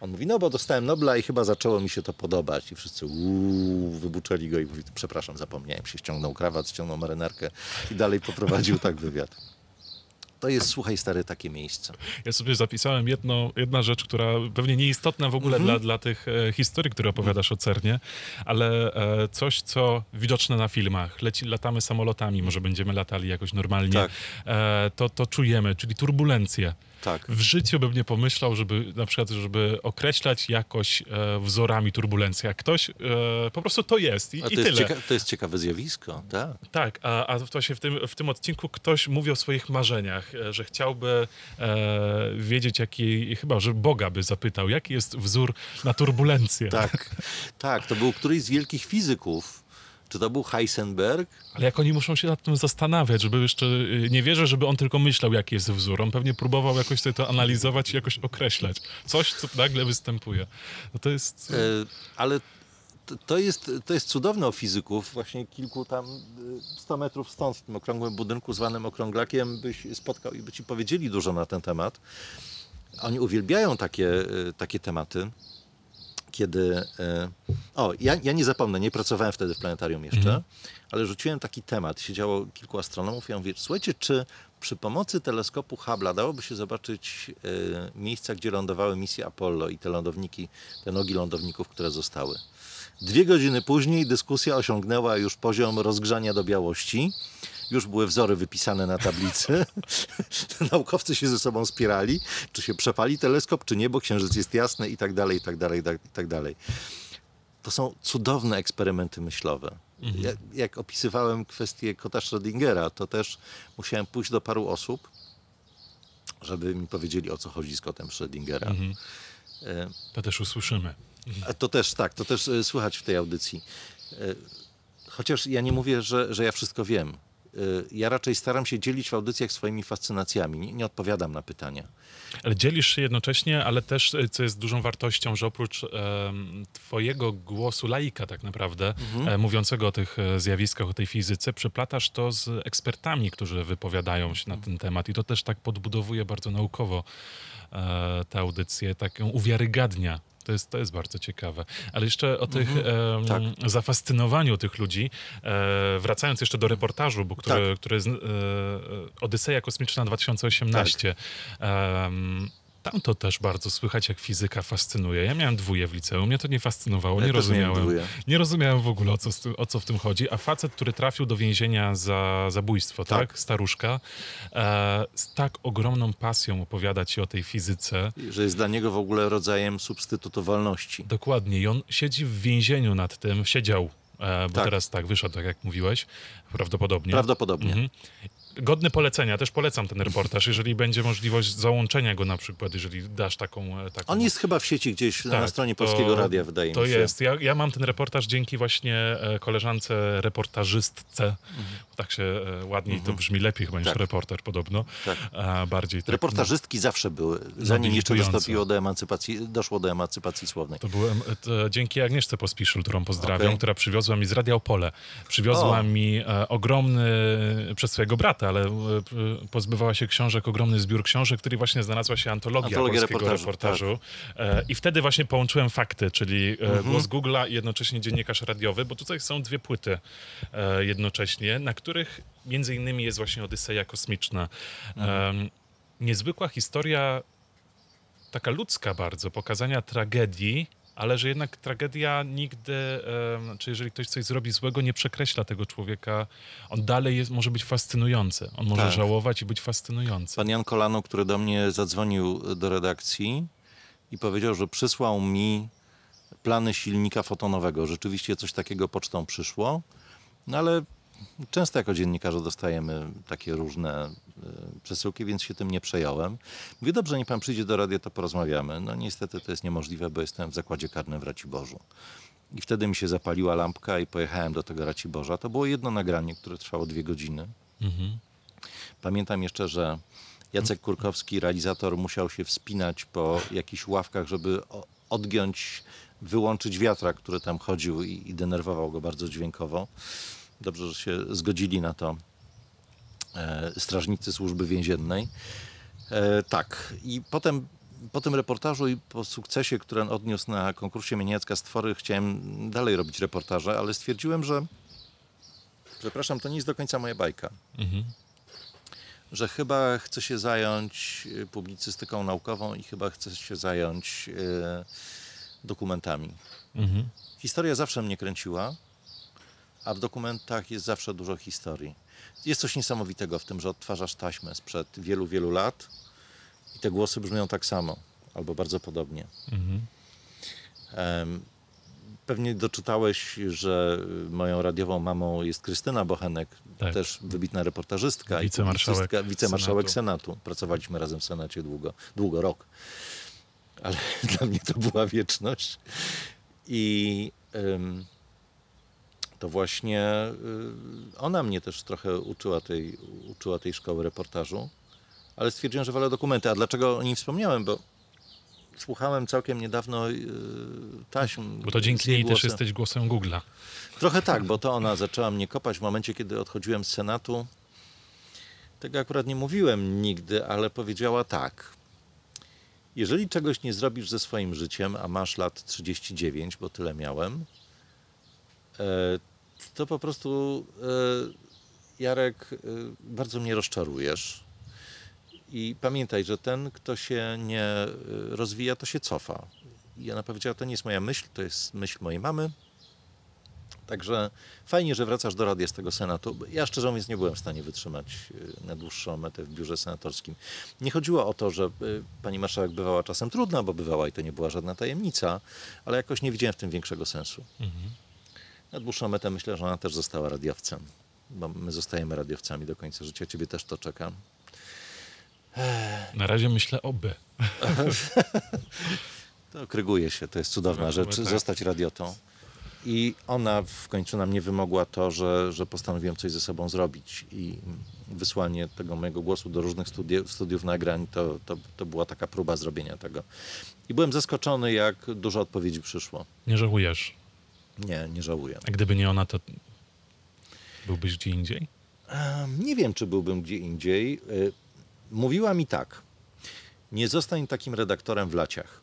On mówi, no bo dostałem Nobla i chyba zaczęło mi się to podobać. I wszyscy uuu, wybuczeli go i mówi, przepraszam, zapomniałem się, ściągnął krawat, ściągnął marynarkę i dalej poprowadził tak wywiad. To jest, słuchaj stary, takie miejsce. Ja sobie zapisałem jedno, jedna rzecz, która pewnie nieistotna w ogóle Mhm. dla, dla tych e, historii, które opowiadasz o CERNie, ale e, coś, co widoczne na filmach. Leci, latamy samolotami, może będziemy latali jakoś normalnie. Tak. E, to, to czujemy, czyli turbulencje. Tak. W życiu bym nie pomyślał, żeby na przykład, żeby określać jakoś e, wzorami turbulencji. A ktoś e, po prostu to jest i, A i to, jest tyle. cieka- to jest ciekawe zjawisko, tak. Tak, a, a właśnie w tym, w tym odcinku ktoś mówi o swoich marzeniach, e, że chciałby e, wiedzieć, jaki, chyba, że Boga by zapytał, jaki jest wzór na turbulencję. Tak, tak, to był któryś z wielkich fizyków. Czy to był Heisenberg? Ale jak oni muszą się nad tym zastanawiać, żeby jeszcze, y, nie wierzę, żeby on tylko myślał, jaki jest wzór. On pewnie próbował jakoś sobie to analizować i jakoś określać. Coś, co nagle występuje. No to jest... E, ale to, jest, to jest cudowne o fizyków. Właśnie kilku tam e, 100 metrów stąd, w tym okrągłym budynku zwanym okrąglakiem, byś spotkał i by ci powiedzieli dużo na ten temat. Oni uwielbiają takie, takie tematy. Kiedy. e, O, ja, ja nie zapomnę, nie pracowałem wtedy w planetarium jeszcze, ale rzuciłem taki temat. Siedziało kilku astronomów i ja mówię, słuchajcie, czy przy pomocy teleskopu Hubble'a dałoby się zobaczyć e, miejsca, gdzie lądowały misje Apollo i te lądowniki, te nogi lądowników, które zostały. Dwie godziny później dyskusja osiągnęła już poziom rozgrzania do białości. Już były wzory wypisane na tablicy. Naukowcy się ze sobą spierali, czy się przepali teleskop, czy nie, bo księżyc jest jasny i tak dalej, i tak dalej, i tak, tak dalej. To są cudowne eksperymenty myślowe. Ja, jak opisywałem kwestię kota Schrödingera, to też musiałem pójść do paru osób, żeby mi powiedzieli, o co chodzi z kotem Schrödingera. E, To też usłyszymy. to też, tak, to też e, słychać w tej audycji. E, Chociaż ja nie mówię, że, że ja wszystko wiem. Y, ja raczej staram się dzielić w audycjach swoimi fascynacjami. Nie, nie odpowiadam na pytania. Ale dzielisz się jednocześnie, ale też, e, co jest dużą wartością, że oprócz em, twojego głosu laika tak naprawdę, e, mówiącego o tych e, zjawiskach, o tej fizyce, przeplatasz to z ekspertami, którzy wypowiadają się na ten temat i to też tak podbudowuje bardzo naukowo e, tę audycję, tak ją uwiarygadnia. To jest, to jest bardzo ciekawe. Ale jeszcze o tych em, tak. zafascynowaniu tych ludzi, e, wracając jeszcze do reportażu, bo który, Tak. który jest e, Odyseja Kosmiczna 2018. Em, tam to też bardzo słychać, jak fizyka fascynuje. Ja miałem dwóje w liceum, mnie to nie fascynowało, Ja nie miałem rozumiałem. Nie rozumiałem w ogóle, o co, o co w tym chodzi. A facet, który trafił do więzienia za zabójstwo, tak? Tak. Staruszka, e, z tak ogromną pasją opowiada ci o tej fizyce. Że jest dla niego w ogóle rodzajem substytutowalności. Dokładnie. I on siedzi w więzieniu nad tym, siedział, e, bo Tak. teraz tak wyszedł, tak jak mówiłeś, prawdopodobnie. Prawdopodobnie. Mhm. Godny polecenia, też polecam ten reportaż, jeżeli będzie możliwość załączenia go na przykład, jeżeli dasz taką... e, taką On jest chyba w sieci gdzieś na Tak, stronie to- Polskiego Radia, wydaje To mi się. jest. Ja, ja mam ten reportaż dzięki właśnie e, koleżance reportażystce. Tak się e, ładniej, to brzmi lepiej chyba niż Tak. reporter podobno. Tak. A bardziej tak, Reportażystki zawsze były, zanim jeszcze dostąpiło do emancypacji, doszło do emancypacji słownej. To byłem to dzięki Agnieszce Pospiszul, którą pozdrawiam, Okej. która przywiozła mi z Radia Opole. Przywiozła O. mi e, ogromny, przez swojego brata, ale e, pozbywała się książek, ogromny zbiór książek, który właśnie znalazła się antologia, Antologia polskiego reportażu. reportażu, E, I wtedy właśnie połączyłem fakty, czyli e, Mhm. głos Google'a i jednocześnie dziennikarz radiowy, bo tutaj są dwie płyty jednocześnie, na których między innymi jest właśnie Odyseja Kosmiczna. Mhm. Niezwykła historia taka ludzka bardzo, pokazania tragedii, ale że jednak tragedia nigdy, czy jeżeli ktoś coś zrobi złego, nie przekreśla tego człowieka. On dalej jest, może być fascynujący. On może Tak. żałować i być fascynujący. Pan Jan Kolano, który do mnie zadzwonił do redakcji i powiedział, że przysłał mi plany silnika fotonowego. Rzeczywiście coś takiego pocztą przyszło, no ale często jako dziennikarze dostajemy takie różne e, przesyłki, więc się tym nie przejąłem. Mówię, dobrze, niech pan przyjdzie do radia, to porozmawiamy. No niestety to jest niemożliwe, bo jestem w zakładzie karnym w Raciborzu. I wtedy mi się zapaliła lampka i pojechałem do tego Raciborza. To było jedno nagranie, które trwało dwie godziny. Mhm. Pamiętam jeszcze, że Jacek Kurkowski, realizator, musiał się wspinać po jakichś ławkach, żeby odgiąć, wyłączyć wiatrak, który tam chodził i, i denerwował go bardzo dźwiękowo. Dobrze, że się zgodzili na to e, strażnicy służby więziennej. E, tak, i potem po tym reportażu i po sukcesie, który on odniósł na konkursie Mieniacka Stwory, chciałem dalej robić reportaże, ale stwierdziłem, że przepraszam, to nie jest do końca moja bajka Mhm. że chyba chce się zająć y, publicystyką naukową i chyba chce się zająć dokumentami. Mhm. Historia zawsze mnie kręciła, a w dokumentach jest zawsze dużo historii. Jest coś niesamowitego w tym, że odtwarzasz taśmę sprzed wielu, wielu lat i te głosy brzmią tak samo albo bardzo podobnie. Mhm. Pewnie doczytałeś, że moją radiową mamą jest Krystyna Bochenek, Tak. też wybitna reportażyska i Wicemarszałek publicystka, wicemarszałek Senatu. Senatu. Pracowaliśmy razem w Senacie długo, długo rok. Ale dla mnie to była wieczność. I to właśnie y, ona mnie też trochę uczyła tej, uczyła tej szkoły reportażu. Ale stwierdziłem, że wolę dokumenty. A dlaczego o nim wspomniałem? Bo słuchałem całkiem niedawno y, taśm. Bo to dzięki niej też głosem. jesteś głosem Google'a. Trochę tak, bo to ona zaczęła mnie kopać w momencie, kiedy odchodziłem z Senatu. Tego akurat nie mówiłem nigdy, ale powiedziała tak. Jeżeli czegoś nie zrobisz ze swoim życiem, a masz lat 39, bo tyle miałem, to po prostu e, Jarek, e, bardzo mnie rozczarujesz. I pamiętaj, że ten, kto się nie e, rozwija, to się cofa. I ona powiedziała, to nie jest moja myśl, to jest myśl mojej mamy. Także fajnie, że wracasz do radia z tego Senatu. Ja szczerze mówiąc nie byłem w stanie wytrzymać na dłuższą metę w biurze senatorskim. Nie chodziło o to, że pani marszałek bywała czasem trudna, bo bywała i to nie była żadna tajemnica, ale jakoś nie widziałem w tym większego sensu. Mhm. Na dłuższą metę myślę, że ona też została radiowcem, bo my zostajemy radiowcami do końca życia. Ciebie też to czeka. Na razie myślę oby. To kryguje się, to jest cudowna No, rzecz, tak. zostać radiotą. I ona w końcu na mnie wymogła to, że, że postanowiłem coś ze sobą zrobić. I wysłanie tego mojego głosu do różnych studiów, studiów nagrań to, to, to była taka próba zrobienia tego. I byłem zaskoczony, jak dużo odpowiedzi przyszło. Nie żałujesz. Nie, nie żałuję. A gdyby nie ona, to byłbyś gdzie indziej? Nie wiem, czy byłbym gdzie indziej. Y, Mówiła mi tak. Nie zostań takim redaktorem w laciach.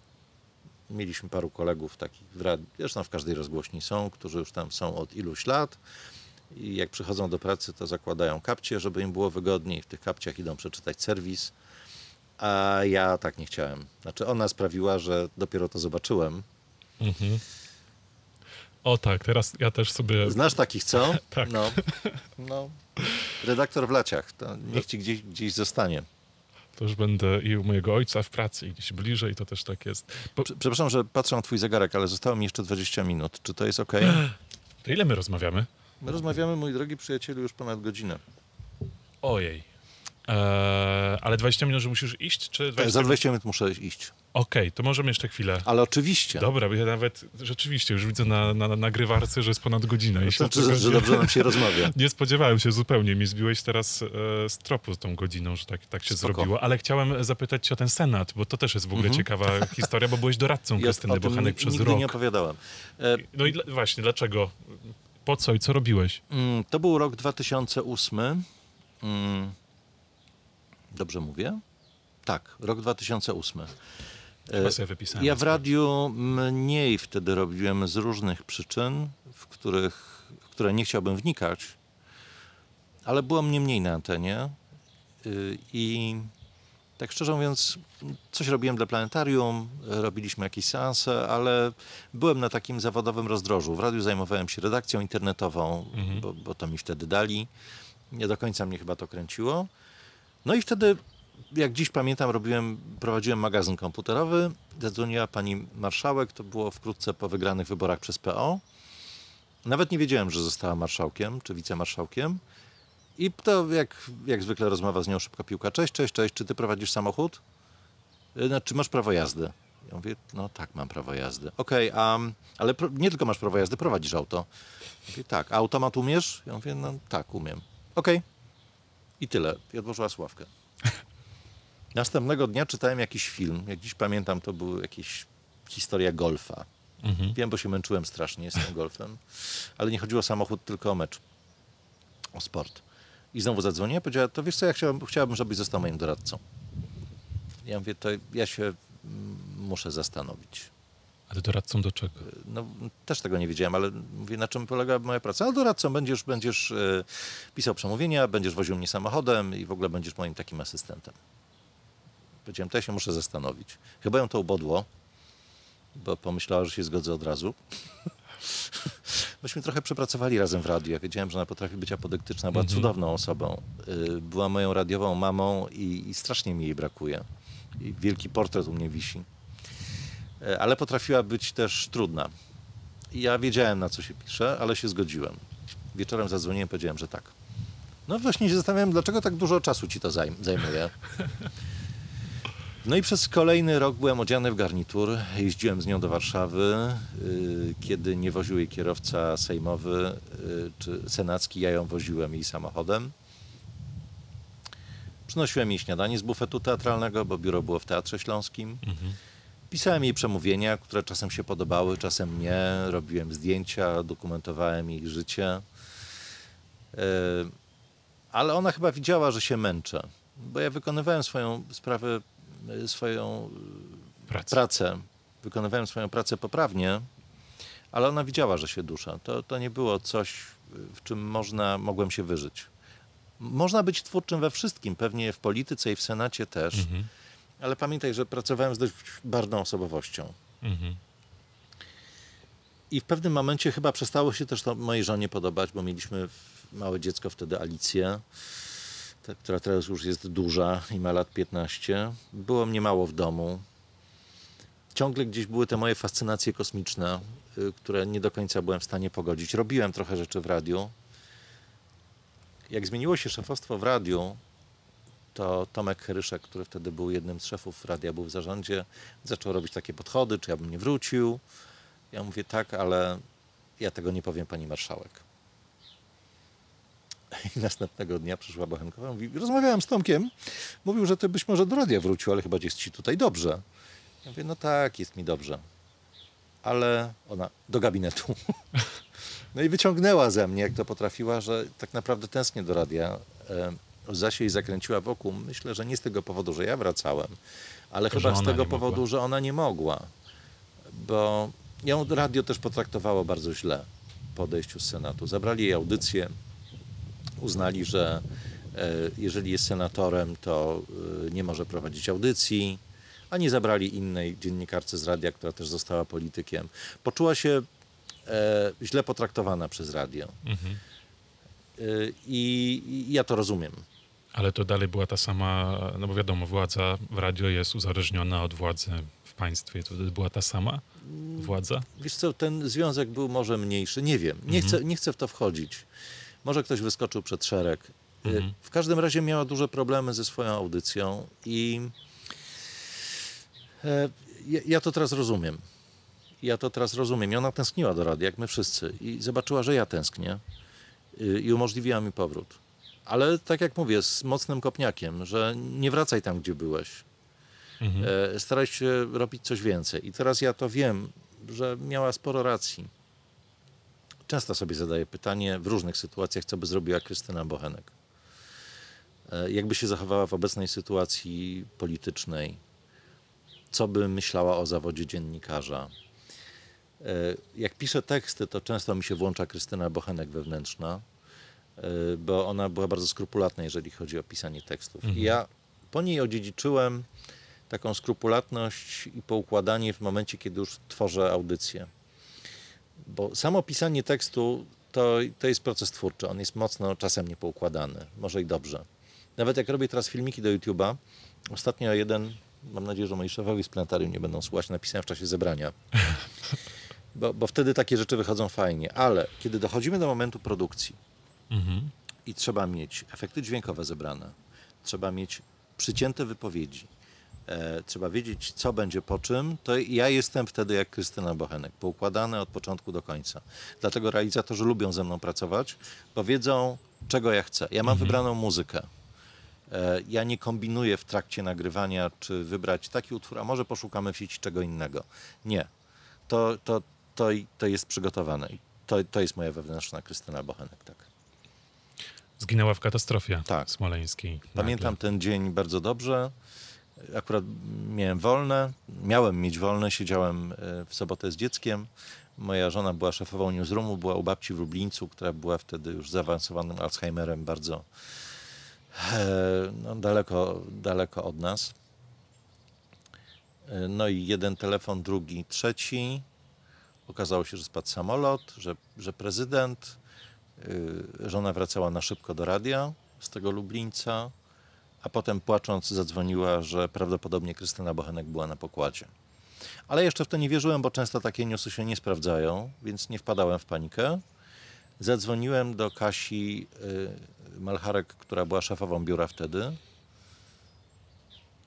Mieliśmy paru kolegów takich, zresztą w każdej rozgłośni są, którzy już tam są od iluś lat i jak przychodzą do pracy, to zakładają kapcie, żeby im było wygodniej. W tych kapciach idą przeczytać serwis, a ja tak nie chciałem. Znaczy ona sprawiła, że dopiero to zobaczyłem. Mhm. O tak, teraz ja też sobie... Znasz takich, co? Tak. No, no. Redaktor w laciach, to niech ci gdzieś, gdzieś zostanie. To już będę i u mojego ojca w pracy i gdzieś bliżej, to też tak jest. Bo, Prze- Przepraszam, że patrzę na twój zegarek, ale zostało mi jeszcze 20 minut. Czy to jest ok? to ile my rozmawiamy? My rozmawiamy, mój drogi przyjacielu, już ponad godzinę. Ojej. Eee, ale 20 minut, że musisz iść, czy 20 Za minut? 20 minut muszę iść. Okej, to możemy jeszcze chwilę. Ale oczywiście. Dobra, bo ja nawet rzeczywiście już widzę na, na, na nagrywarce, że jest ponad godzina. To znaczy, że, że dobrze nam się rozmawia. Nie spodziewałem się zupełnie. Mi zbiłeś teraz e, z tropu z tą godziną, że tak, tak się Spoko. zrobiło. Ale chciałem zapytać cię o ten senat, bo to też jest w ogóle ciekawa historia, bo byłeś doradcą Ja Krystyny Bochanek przez nigdy nie rok. opowiadałem. E, No i dla, właśnie, dlaczego? Po co i co robiłeś? mm, to był rok 2008. Mm, Dobrze mówię? Tak, rok 2008. Chyba E, sobie wypisałem. Ja w radiu mniej wtedy robiłem z różnych przyczyn, w, których, w które nie chciałbym wnikać, ale było mnie mniej na antenie y, i tak szczerze mówiąc, coś robiłem dla planetarium, robiliśmy jakieś seanse, ale byłem na takim zawodowym rozdrożu. W radiu zajmowałem się redakcją internetową, Mhm. bo, bo to mi wtedy dali. Nie do końca mnie chyba to kręciło. No i wtedy, jak dziś pamiętam, robiłem, prowadziłem magazyn komputerowy. Zadzwoniła pani marszałek, to było wkrótce po wygranych wyborach przez PO. Nawet nie wiedziałem, że została marszałkiem czy wicemarszałkiem. I to jak, jak zwykle rozmowa z nią szybko piłka. Cześć, cześć, cześć, czy ty prowadzisz samochód? Y, No, czy masz prawo jazdy? Ja mówię, no tak, mam prawo jazdy. Okej, a ale pro, nie tylko masz prawo jazdy, prowadzisz auto. Mówię, tak, a automat umiesz? Ja mówię, no tak, umiem. Okej. I tyle. I odłożyła sławkę. Następnego dnia czytałem jakiś film. Jak dziś pamiętam, to była jakieś historia golfa. Mhm. Wiem, bo się męczyłem strasznie z tym golfem, ale nie chodziło o samochód, tylko o mecz, o sport. I znowu zadzwoniła, powiedziała, to wiesz co, ja chciałbym, chciałabym, żebyś został moim doradcą. Ja mówię, to ja się mm, muszę zastanowić. Ale doradcą do czego? No, też tego nie wiedziałem, ale mówię, na czym polega moja praca. No doradcą będziesz, będziesz e, pisał przemówienia, będziesz woził mnie samochodem i w ogóle będziesz moim takim asystentem. Powiedziałem, to ja się muszę zastanowić. Chyba ją to ubodło, bo pomyślała, że się zgodzę od razu. Myśmy trochę przepracowali razem w radiu. Ja wiedziałem, że ona potrafi być apodyktyczna. Była Mhm. cudowną osobą. Y, Była moją radiową mamą i, i strasznie mi jej brakuje. I wielki portret u mnie wisi. E, Ale potrafiła być też trudna. Ja wiedziałem, na co się pisze, ale się zgodziłem. Wieczorem zadzwoniłem, powiedziałem, że tak. No właśnie się zastanawiałem, dlaczego tak dużo czasu ci to zajm- zajmuje. No i przez kolejny rok byłem odziany w garnitur. Jeździłem z nią do Warszawy. y, Kiedy nie woził jej kierowca sejmowy y, czy senacki, ja ją woziłem jej samochodem. Przynosiłem jej śniadanie z bufetu teatralnego, bo biuro było w Teatrze Śląskim. Mhm. Pisałem jej przemówienia, które czasem się podobały, czasem nie. Robiłem zdjęcia, dokumentowałem ich życie. E, Ale ona chyba widziała, że się męczę, bo ja wykonywałem swoją sprawę, e, swoją Praca. pracę, wykonywałem swoją pracę poprawnie, ale ona widziała, że się dusza. To, to nie było coś, w czym można, mogłem się wyżyć. Można być twórczym we wszystkim, pewnie w polityce i w Senacie też, Mhm. Ale pamiętaj, że pracowałem z dość barwną osobowością. Mhm. I w pewnym momencie chyba przestało się też to mojej żonie podobać, bo mieliśmy małe dziecko wtedy, Alicję, ta, która teraz już jest duża i ma lat 15. Było mnie mało w domu. Ciągle gdzieś były te moje fascynacje kosmiczne, y, które nie do końca byłem w stanie pogodzić. Robiłem trochę rzeczy w radiu. Jak zmieniło się szefostwo w radiu, to Tomek Heryszek, który wtedy był jednym z szefów radia, był w zarządzie, zaczął robić takie podchody, czy ja bym nie wrócił. Ja mówię tak, ale ja tego nie powiem pani marszałek. I następnego dnia przyszła Bochenkowa, mówi, rozmawiałem z Tomkiem, mówił, że ty byś może do radia wrócił, ale chyba jest ci tutaj dobrze. Ja mówię, no tak, jest mi dobrze. Ale ona, do gabinetu. No i wyciągnęła ze mnie, jak to potrafiła, że tak naprawdę tęsknię do radia. Łza się jej zakręciła wokół. Myślę, że nie z tego powodu, że ja wracałem, ale To, chyba z tego powodu, mogła. że ona nie mogła. Bo ją radio też potraktowało bardzo źle po odejściu z Senatu. Zabrali jej audycję, uznali, że e, jeżeli jest senatorem, to e, nie może prowadzić audycji, a nie zabrali innej dziennikarce z radia, która też została politykiem. Poczuła się e, źle potraktowana przez radio. Mhm. I ja to rozumiem. Ale to dalej była ta sama, no bo wiadomo, władza w radio jest uzależniona od władzy w państwie. To była ta sama władza? Wiesz co, ten związek był może mniejszy, nie wiem, nie, chcę, nie chcę w to wchodzić. Może ktoś wyskoczył przed szereg. E, Mhm. W każdym razie miała duże problemy ze swoją audycją i e, ja, ja to teraz rozumiem. Ja to teraz rozumiem. I ona tęskniła do radia, jak my wszyscy. I zobaczyła, że ja tęsknię. Y, I umożliwiła mi powrót. Ale tak jak mówię, z mocnym kopniakiem, że nie wracaj tam, gdzie byłeś. Mhm. E, staraj się robić coś więcej. I teraz ja to wiem, że miała sporo racji. Często sobie zadaję pytanie w różnych sytuacjach, co by zrobiła Krystyna Bochenek. E, Jakby się zachowała w obecnej sytuacji politycznej, co by myślała o zawodzie dziennikarza. E, Jak piszę teksty, to często mi się włącza Krystyna Bochenek wewnętrzna, bo ona była bardzo skrupulatna, jeżeli chodzi o pisanie tekstów. I ja po niej odziedziczyłem taką skrupulatność i poukładanie w momencie, kiedy już tworzę audycję. Bo samo pisanie tekstu to, to jest proces twórczy. On jest mocno czasem niepoukładany. Może i dobrze. Nawet jak robię teraz filmiki do YouTube'a, ostatnio jeden, mam nadzieję, że moi szefowie z planetarium nie będą słuchać, napisałem w czasie zebrania. Bo, bo wtedy takie rzeczy wychodzą fajnie. Ale kiedy dochodzimy do momentu produkcji, Mhm. i trzeba mieć efekty dźwiękowe zebrane, trzeba mieć przycięte wypowiedzi, e, trzeba wiedzieć, co będzie po czym, to ja jestem wtedy jak Krystyna Bochenek, poukładany od początku do końca. Dlatego realizatorzy lubią ze mną pracować, bo wiedzą, czego ja chcę. Ja mam wybraną muzykę. E, Ja nie kombinuję w trakcie nagrywania, czy wybrać taki utwór, a może poszukamy w sieci czego innego. Nie. To, to, to, to jest przygotowane. To, to jest moja wewnętrzna Krystyna Bochenek, tak. Zginęła w katastrofie Tak. smoleńskiej. Pamiętam ten dzień bardzo dobrze. Akurat miałem wolne, miałem mieć wolne, siedziałem e, w sobotę z dzieckiem. Moja żona była szefową newsroomu, była u babci w Lublińcu, która była wtedy już zaawansowanym Alzheimerem bardzo e, no, daleko, daleko od nas. E, No i jeden telefon, drugi, trzeci. Okazało się, że spadł samolot, że, że prezydent, żona wracała na szybko do radia z tego Lublińca, a potem płacząc zadzwoniła, że prawdopodobnie Krystyna Bochenek była na pokładzie. Ale jeszcze w to nie wierzyłem, bo często takie newsy się nie sprawdzają, więc nie wpadałem w panikę. Zadzwoniłem do Kasi y, Malcharek, która była szefową biura wtedy.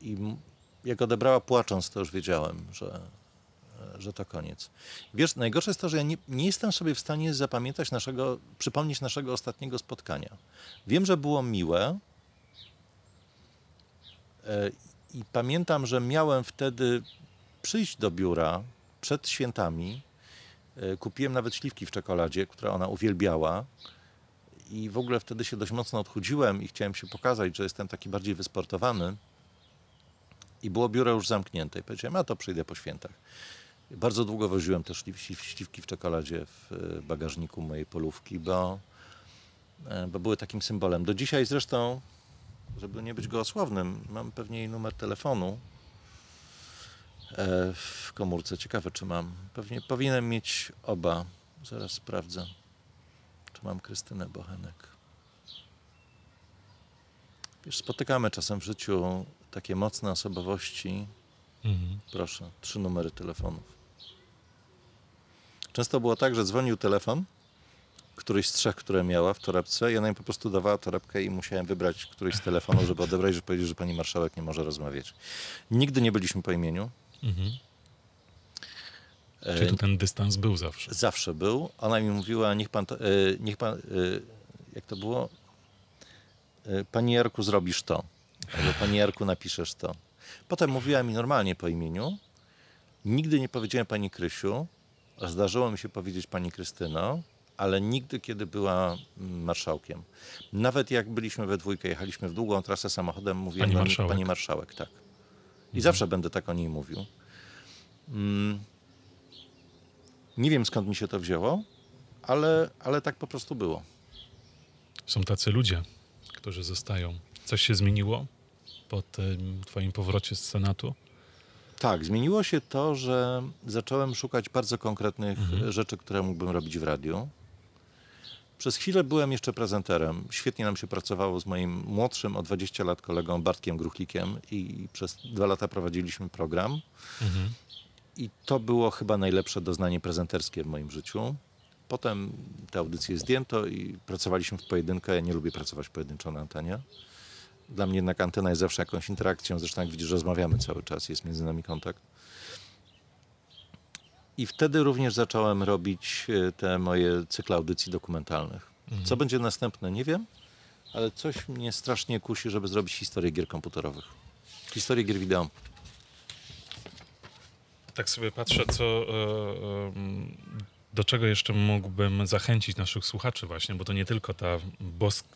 I jak odebrała płacząc, to już wiedziałem, że, że to koniec. Wiesz, najgorsze jest to, że ja nie, nie jestem sobie w stanie zapamiętać naszego, przypomnieć naszego ostatniego spotkania. Wiem, że było miłe. e, I pamiętam, że miałem wtedy przyjść do biura przed świętami. E, Kupiłem nawet śliwki w czekoladzie, które ona uwielbiała. I w ogóle wtedy się dość mocno odchudziłem i chciałem się pokazać, że jestem taki bardziej wysportowany. I było biuro już zamknięte. I powiedziałem, a to przyjdę po świętach. Bardzo długo woziłem te śliw, śliw, śliwki w czekoladzie w e, bagażniku mojej polówki, bo, e, bo były takim symbolem. Do dzisiaj zresztą, żeby nie być gołosłownym, mam pewnie jej numer telefonu e, w komórce. Ciekawe, czy mam. Pewnie powinienem mieć oba. Zaraz sprawdzę, czy mam Krystynę Bochenek. Wiesz, spotykamy czasem w życiu takie mocne osobowości, Mhm. Proszę, trzy numery telefonów. Często było tak, że dzwonił telefon, któryś z trzech, które miała w torebce. Ja na nim po prostu dawała torebkę i musiałem wybrać któryś z telefonów, żeby odebrać, żeby powiedzieć, że pani marszałek nie może rozmawiać. Nigdy nie byliśmy po imieniu. Mhm. Czyli tu ten dystans był zawsze. Zawsze był. Ona mi mówiła, niech pan, to, e, niech pan, e, jak to było? E, Panie Jarku, zrobisz to. Albo Panie Jarku, napiszesz to. Potem mówiła mi normalnie po imieniu. Nigdy nie powiedziałem Pani Krysiu. Zdarzyło mi się powiedzieć Pani Krystyno, ale nigdy, kiedy była mm, marszałkiem. Nawet jak byliśmy we dwójkę, jechaliśmy w długą trasę samochodem, mówiłem Pani marszałek. Pani Marszałek, tak. I zawsze będę tak o niej mówił. Mm. Nie wiem skąd mi się to wzięło, ale, ale tak po prostu było. Są tacy ludzie, którzy zostają. Coś się zmieniło po tym twoim powrocie z Senatu? Tak, zmieniło się to, że zacząłem szukać bardzo konkretnych Mhm. rzeczy, które mógłbym robić w radiu. Przez chwilę byłem jeszcze prezenterem. Świetnie nam się pracowało z moim młodszym o 20 lat kolegą Bartkiem Gruchlikiem i przez dwa lata prowadziliśmy program. Mhm. I to było chyba najlepsze doznanie prezenterskie w moim życiu. Potem te audycje zdjęto i pracowaliśmy w pojedynkę. Ja nie lubię pracować pojedynczo na antenie. Dla mnie jednak antena jest zawsze jakąś interakcją. Zresztą jak widzisz, rozmawiamy cały czas, jest między nami kontakt. I wtedy również zacząłem robić e, te moje cykle audycji dokumentalnych. Co będzie następne, nie wiem, ale coś mnie strasznie kusi, żeby zrobić historię gier komputerowych. Historię gier wideo. Tak sobie patrzę, co, e, em, do czego jeszcze mógłbym zachęcić naszych słuchaczy właśnie, bo to nie tylko ta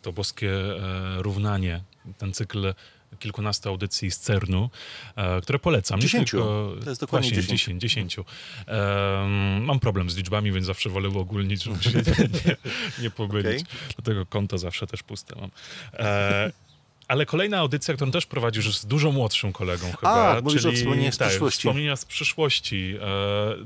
to boskie e, równanie, ten cykl kilkunastu audycji z CERN-u, e, które polecam. Dziesięciu. Tylko, To jest dokładnie właśnie, dziesięć. dziesięciu. Mam problem z liczbami, więc zawsze wolę uogólnić, żeby się nie, nie, nie pomylić. Okej. Dlatego konto zawsze też puste mam. E, ale kolejna audycja, którą też prowadzisz z dużo młodszym kolegą chyba. A, mówisz o wspomnieniach z tak, przyszłości. Wspomnienia z przyszłości. E,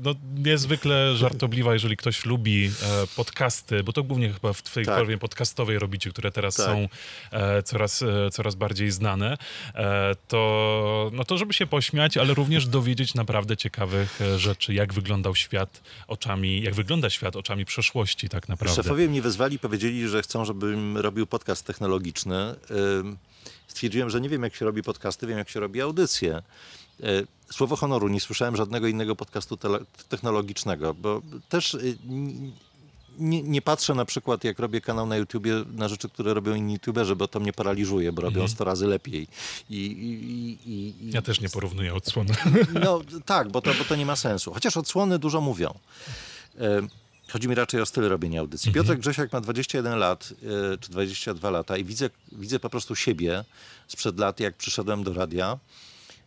no, niezwykle żartobliwa, jeżeli ktoś lubi e, podcasty, bo to głównie chyba w twojej Tak. formie podcastowej robicie, które teraz Tak. są e, coraz, e, coraz bardziej znane, e, to, no to żeby się pośmiać, ale również dowiedzieć naprawdę ciekawych e, rzeczy, jak wyglądał świat oczami, jak wygląda świat oczami przeszłości tak naprawdę. Szefowie mnie wezwali, powiedzieli, że chcą, żebym robił podcast technologiczny. Ym, Stwierdziłem, że nie wiem, jak się robi podcasty, wiem, jak się robi audycje. Y, Słowo honoru, nie słyszałem żadnego innego podcastu technologicznego, bo też n- nie, nie patrzę na przykład, jak robię kanał na YouTubie, na rzeczy, które robią inni YouTuberzy, bo to mnie paraliżuje, bo robią 100 razy lepiej. I, i, i, i, Ja też nie porównuję odsłony. no tak, bo to, bo to nie ma sensu. Chociaż odsłony dużo mówią. Chodzi mi raczej o styl robienia audycji. Piotr Grzesiak ma 21 lat, e, czy 22 lata i widzę, widzę po prostu siebie sprzed lat, jak przyszedłem do radia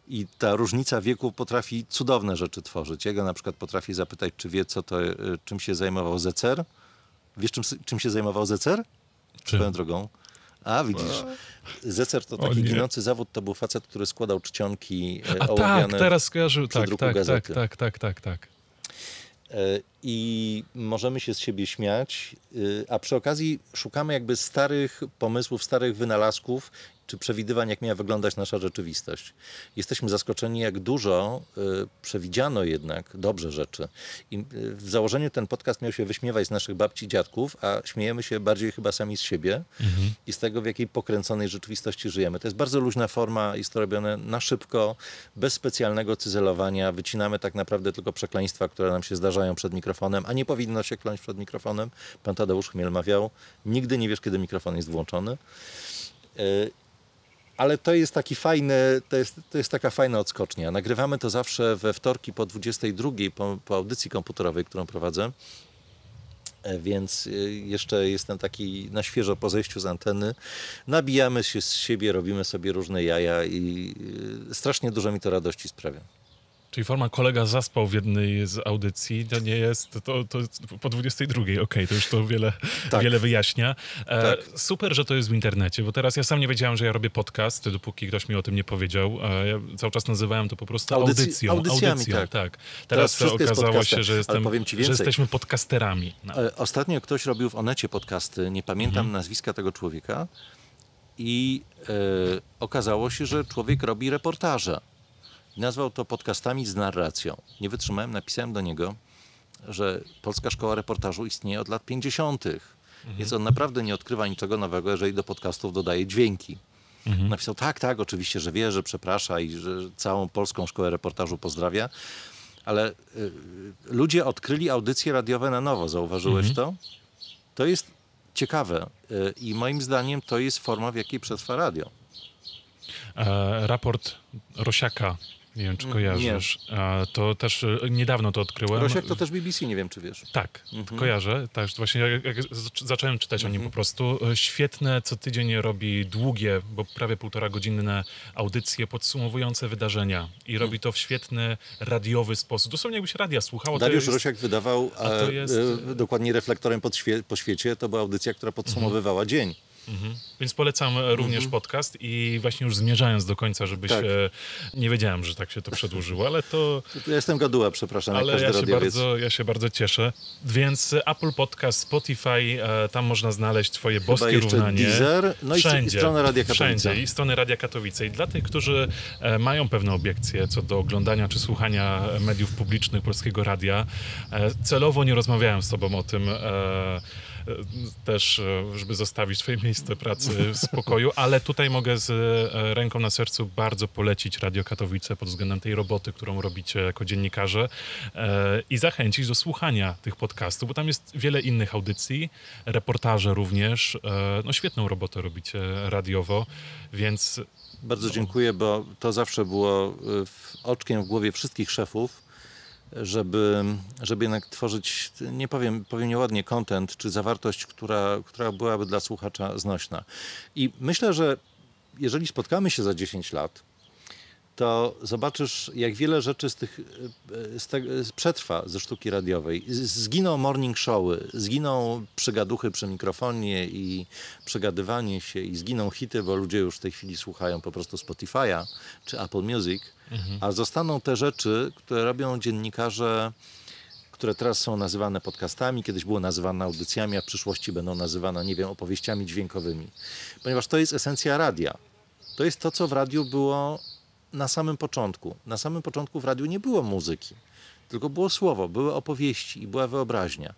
i ta różnica wieku potrafi cudowne rzeczy tworzyć. Jego na przykład potrafi zapytać, czy wie, co to, e, czym się zajmował Zecer. Wiesz, czym, czym się zajmował Zecer? Czym? Swoją drogą. A, widzisz. Zecer to taki ginący zawód, to był facet, który składał czcionki e, A tak, teraz skojarzył. przy Tak, druku tak, tak, gazety. tak, tak, tak, tak. E, i możemy się z siebie śmiać, y, a przy okazji szukamy jakby starych pomysłów, starych wynalazków, czy przewidywań, jak miała wyglądać nasza rzeczywistość. Jesteśmy zaskoczeni, jak dużo y, przewidziano jednak dobrze rzeczy. I y, w założeniu ten podcast miał się wyśmiewać z naszych babci i dziadków, a śmiejemy się bardziej chyba sami z siebie i z tego, w jakiej pokręconej rzeczywistości żyjemy. To jest bardzo luźna forma, jest to robione na szybko, bez specjalnego cyzelowania. Wycinamy tak naprawdę tylko przekleństwa, które nam się zdarzają przed mikrofonem, a nie powinno się kląć przed mikrofonem. Pan Tadeusz Chmiel mawiał, nigdy nie wiesz, kiedy mikrofon jest włączony. Ale to jest taki fajny, to jest, to jest taka fajna odskocznia. Nagrywamy to zawsze we wtorki po 22, po, po audycji komputerowej, którą prowadzę. E, Więc y, jeszcze jestem taki na świeżo po zejściu z anteny. Nabijamy się z siebie, robimy sobie różne jaja i y, strasznie dużo mi to radości sprawia. Czyli forma kolega zaspał w jednej z audycji, to nie jest, to, to po 22, okej, to już to wiele, Tak. wiele wyjaśnia. E, Tak. Super, że to jest w internecie, bo teraz ja sam nie wiedziałem, że ja robię podcast, dopóki ktoś mi o tym nie powiedział. E, ja cały czas nazywałem to po prostu Audycji- audycją. audycjami, audycją, tak. tak. Teraz Teraz, okazało się, że, jestem, że jesteśmy podcasterami. No. E, Ostatnio ktoś robił w Onecie podcasty, nie pamiętam nazwiska tego człowieka i e, okazało się, że człowiek robi reportaże. I nazwał to podcastami z narracją. Nie wytrzymałem, napisałem do niego, że Polska Szkoła Reportażu istnieje od lat 50. Więc on naprawdę nie odkrywa niczego nowego, jeżeli do podcastów dodaje dźwięki. Napisał, tak, tak, oczywiście, że wie, że przeprasza i że całą Polską Szkołę Reportażu pozdrawia. ale y, ludzie odkryli audycje radiowe na nowo. Zauważyłeś to? To jest ciekawe y, i moim zdaniem to jest forma, w jakiej przetrwa radio. E, raport Rosiaka, nie wiem czy kojarzysz, E, to też e, niedawno to odkryłem. Rosiak to też BBC, nie wiem czy wiesz. Tak, kojarzę. Tak, właśnie jak, jak zac- zacząłem czytać o nim po prostu. E, Świetne, co tydzień robi długie, bo prawie półtora godzinne audycje podsumowujące wydarzenia. I robi to w świetny, radiowy sposób. Dosłownie jakbyś radia słuchało. Dariusz jest, Rosiak wydawał a to e, jest- dokładnie reflektorem pod świe, po świecie. To była audycja, która podsumowywała dzień. Więc polecam również podcast i właśnie już zmierzając do końca, żebyś... Tak. e, Nie wiedziałem, że tak się to przedłużyło, ale to... Ja jestem gaduła, przepraszam, Ale ja się, bardzo, ja się bardzo cieszę. Więc Apple Podcast, Spotify, e, tam można znaleźć twoje boskie jeszcze równanie. Deezer, no i- i stronę Radia Katowice. Wszędzie, i stronę Radia Katowice. I dla tych, którzy e, mają pewne obiekcje co do oglądania czy słuchania mediów publicznych Polskiego Radia, celowo nie rozmawiałem z tobą o tym, też, e, żeby zostawić twoje miejsce pracy w spokoju, ale tutaj mogę z e, ręką na sercu bardzo polecić Radio Katowice pod względem tej roboty, którą robicie jako dziennikarze e, i zachęcić do słuchania tych podcastów, bo tam jest wiele innych audycji, reportaże również. No świetną robotę robicie radiowo, więc Bardzo dziękuję, bo to zawsze było w, oczkiem w głowie wszystkich szefów, żeby, żeby jednak tworzyć, nie powiem, powiem nieładnie, content czy zawartość, która, która byłaby dla słuchacza znośna. I myślę, że jeżeli spotkamy się za 10 lat, to zobaczysz, jak wiele rzeczy z tych, y, z te, przetrwa ze sztuki radiowej. Zginą morning showy, zginą przygaduchy przy mikrofonie i przegadywanie się i zginą hity, bo ludzie już w tej chwili słuchają po prostu Spotify'a czy Apple Music, a zostaną te rzeczy, które robią dziennikarze, które teraz są nazywane podcastami, kiedyś było nazywane audycjami, a w przyszłości będą nazywane, nie wiem, opowieściami dźwiękowymi. Ponieważ to jest esencja radia. To jest to, co w radiu było na samym początku. Na samym początku w radiu nie było muzyki, tylko było słowo, były opowieści i była wyobraźnia.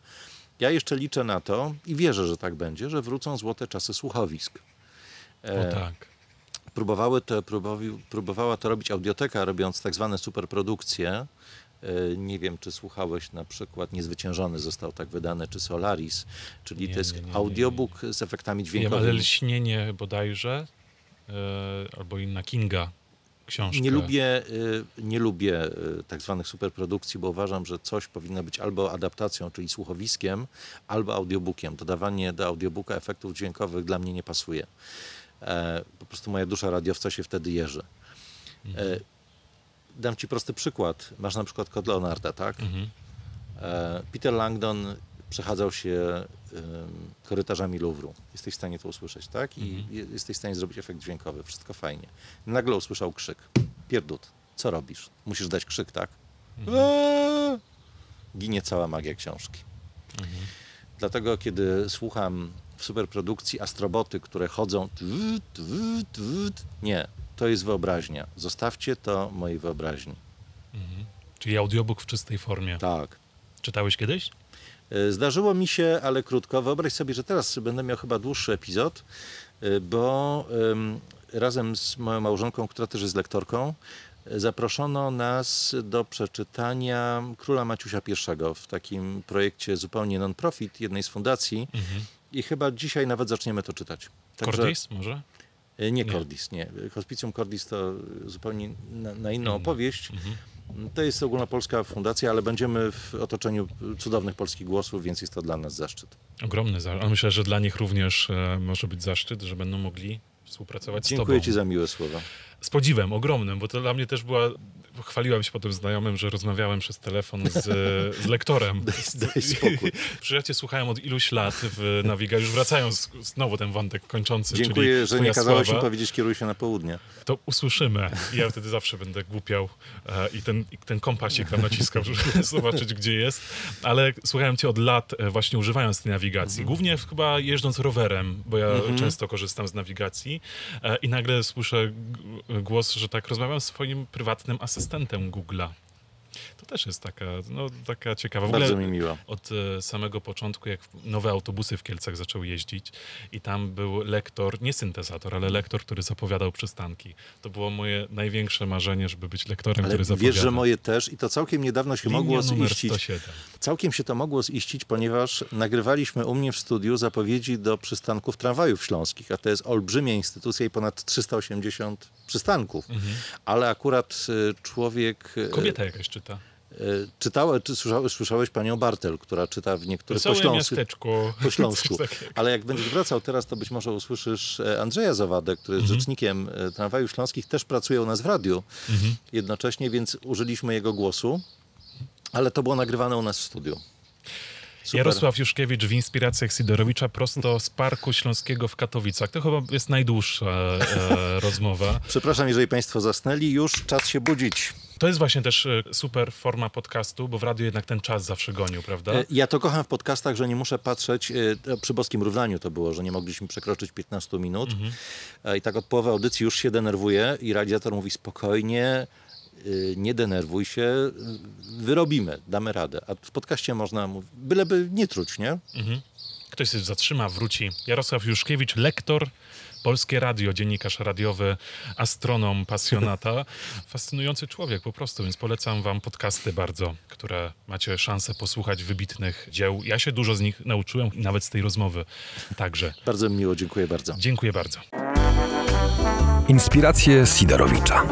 Ja jeszcze liczę na to i wierzę, że tak będzie, że wrócą złote czasy słuchowisk. o tak. Próbowały to, próbowi, próbowała to robić audioteka, robiąc tak zwane superprodukcje. E, Nie wiem, czy słuchałeś na przykład Niezwyciężony został tak wydany, czy Solaris, czyli Nie, to jest nie, nie, audiobook z efektami Wiem, ale dźwiękowymi. Lśnienie bodajże, e, albo inna Kinga książka. Nie lubię, y, nie lubię y, tak zwanych superprodukcji, bo uważam, że coś powinno być albo adaptacją, czyli słuchowiskiem, albo audiobookiem. Dodawanie do audiobooka efektów dźwiękowych dla mnie nie pasuje. E, Po prostu moja dusza radiowca się wtedy jeży. E, Dam ci prosty przykład. Masz na przykład kod Leonarda, tak? Mhm. E, Peter Langdon przechadzał się korytarzami Louvru. Jesteś w stanie to usłyszeć, tak? I je- jesteś w stanie zrobić efekt dźwiękowy. Wszystko fajnie. Nagle usłyszał krzyk. Pierdut, co robisz? Musisz dać krzyk, tak? Eee! Ginie cała magia książki. Dlatego, kiedy słucham w superprodukcji astroboty, które chodzą... Nie, to jest wyobraźnia. Zostawcie to mojej wyobraźni. Czyli audiobook w czystej formie. Tak. Czytałeś kiedyś? E, Zdarzyło mi się, ale krótko. Wyobraź sobie, że teraz będę miał chyba dłuższy epizod, e, bo em, razem z moją małżonką, która też jest lektorką, e, zaproszono nas do przeczytania Króla Maciusia I w takim projekcie zupełnie non-profit jednej z fundacji i chyba dzisiaj nawet zaczniemy to czytać. Cordis może? E, Nie Cordis, nie. Hospicjum Cordis to zupełnie na, na inną opowieść. To jest ogólnopolska fundacja, ale będziemy w otoczeniu cudownych polskich głosów, więc jest to dla nas zaszczyt. Ogromny zaszczyt. Ale myślę, że dla nich również e, może być zaszczyt, że będą mogli współpracować z Dziękuję tobą. Ci za miłe słowa. Z podziwem ogromnym, bo to dla mnie też była... Chwaliłem się potem znajomym, że rozmawiałem przez telefon z, z lektorem. Daj spokój. Cię słuchałem od iluś lat w Nawiga, już wracając znowu ten wątek kończący, Dziękuję, czyli że nie kazałeś mi powiedzieć kieruj się na południe. to usłyszymy. Ja wtedy zawsze będę głupiał e, i ten, i ten kompasik tam naciskał, żeby zobaczyć, gdzie jest. Ale słuchałem cię od lat, e, właśnie używając tej nawigacji. Głównie w- chyba jeżdżąc rowerem, bo ja często korzystam z nawigacji e, i nagle słyszę głos, że tak rozmawiam z swoim prywatnym asystentem Google'a. To też jest taka, no, taka ciekawa. W Bardzo mi miło. od e, samego początku, jak nowe autobusy w Kielcach zaczęły jeździć i tam był lektor, nie syntezator, ale lektor, który zapowiadał przystanki. To było moje największe marzenie, żeby być lektorem, Ale który zapowiada. wiesz, że moje też i to całkiem niedawno się Linia mogło ziścić. 107. Całkiem się to mogło ziścić, ponieważ nagrywaliśmy u mnie w studiu zapowiedzi do przystanków tramwajów śląskich, a to jest olbrzymia instytucja i ponad 380 przystanków. Ale akurat e, człowiek... e, Kobieta jakaś czyta. e, Czytała, czy słyszałeś, słyszałeś panią Bartel, która czyta w niektórych po Wesołe śląsku. Po śląsku. Ale jak będziesz wracał teraz, to być może usłyszysz e, Andrzeja Zawadę, który jest rzecznikiem e, tramwajów śląskich, też pracuje u nas w radiu jednocześnie, więc użyliśmy jego głosu, ale to było nagrywane u nas w studiu. Super. Jarosław Juszkiewicz w inspiracjach Sidorowicza prosto z Parku Śląskiego w Katowicach. To chyba jest najdłuższa e, rozmowa. Przepraszam, jeżeli Państwo zasnęli, już czas się budzić. To jest właśnie też e, super forma podcastu, bo w radiu jednak ten czas zawsze gonił, prawda? E, Ja to kocham w podcastach, że nie muszę patrzeć, e, to przy boskim równaniu to było, że nie mogliśmy przekroczyć 15 minut. E, I tak od połowy audycji już się denerwuję i realizator mówi spokojnie, nie denerwuj się, y, wyrobimy, damy radę. A w podcaście można, mówić, byleby nie truć, nie? Ktoś się zatrzyma, wróci. Jarosław Juszkiewicz, lektor, Polskie Radio, dziennikarz radiowy, astronom, pasjonata. Fascynujący człowiek po prostu, więc polecam wam podcasty bardzo, które macie szansę posłuchać wybitnych dzieł. Ja się dużo z nich nauczyłem, nawet z tej rozmowy także. Bardzo mi miło, dziękuję bardzo. Dziękuję bardzo. Inspiracje Sidorowicza.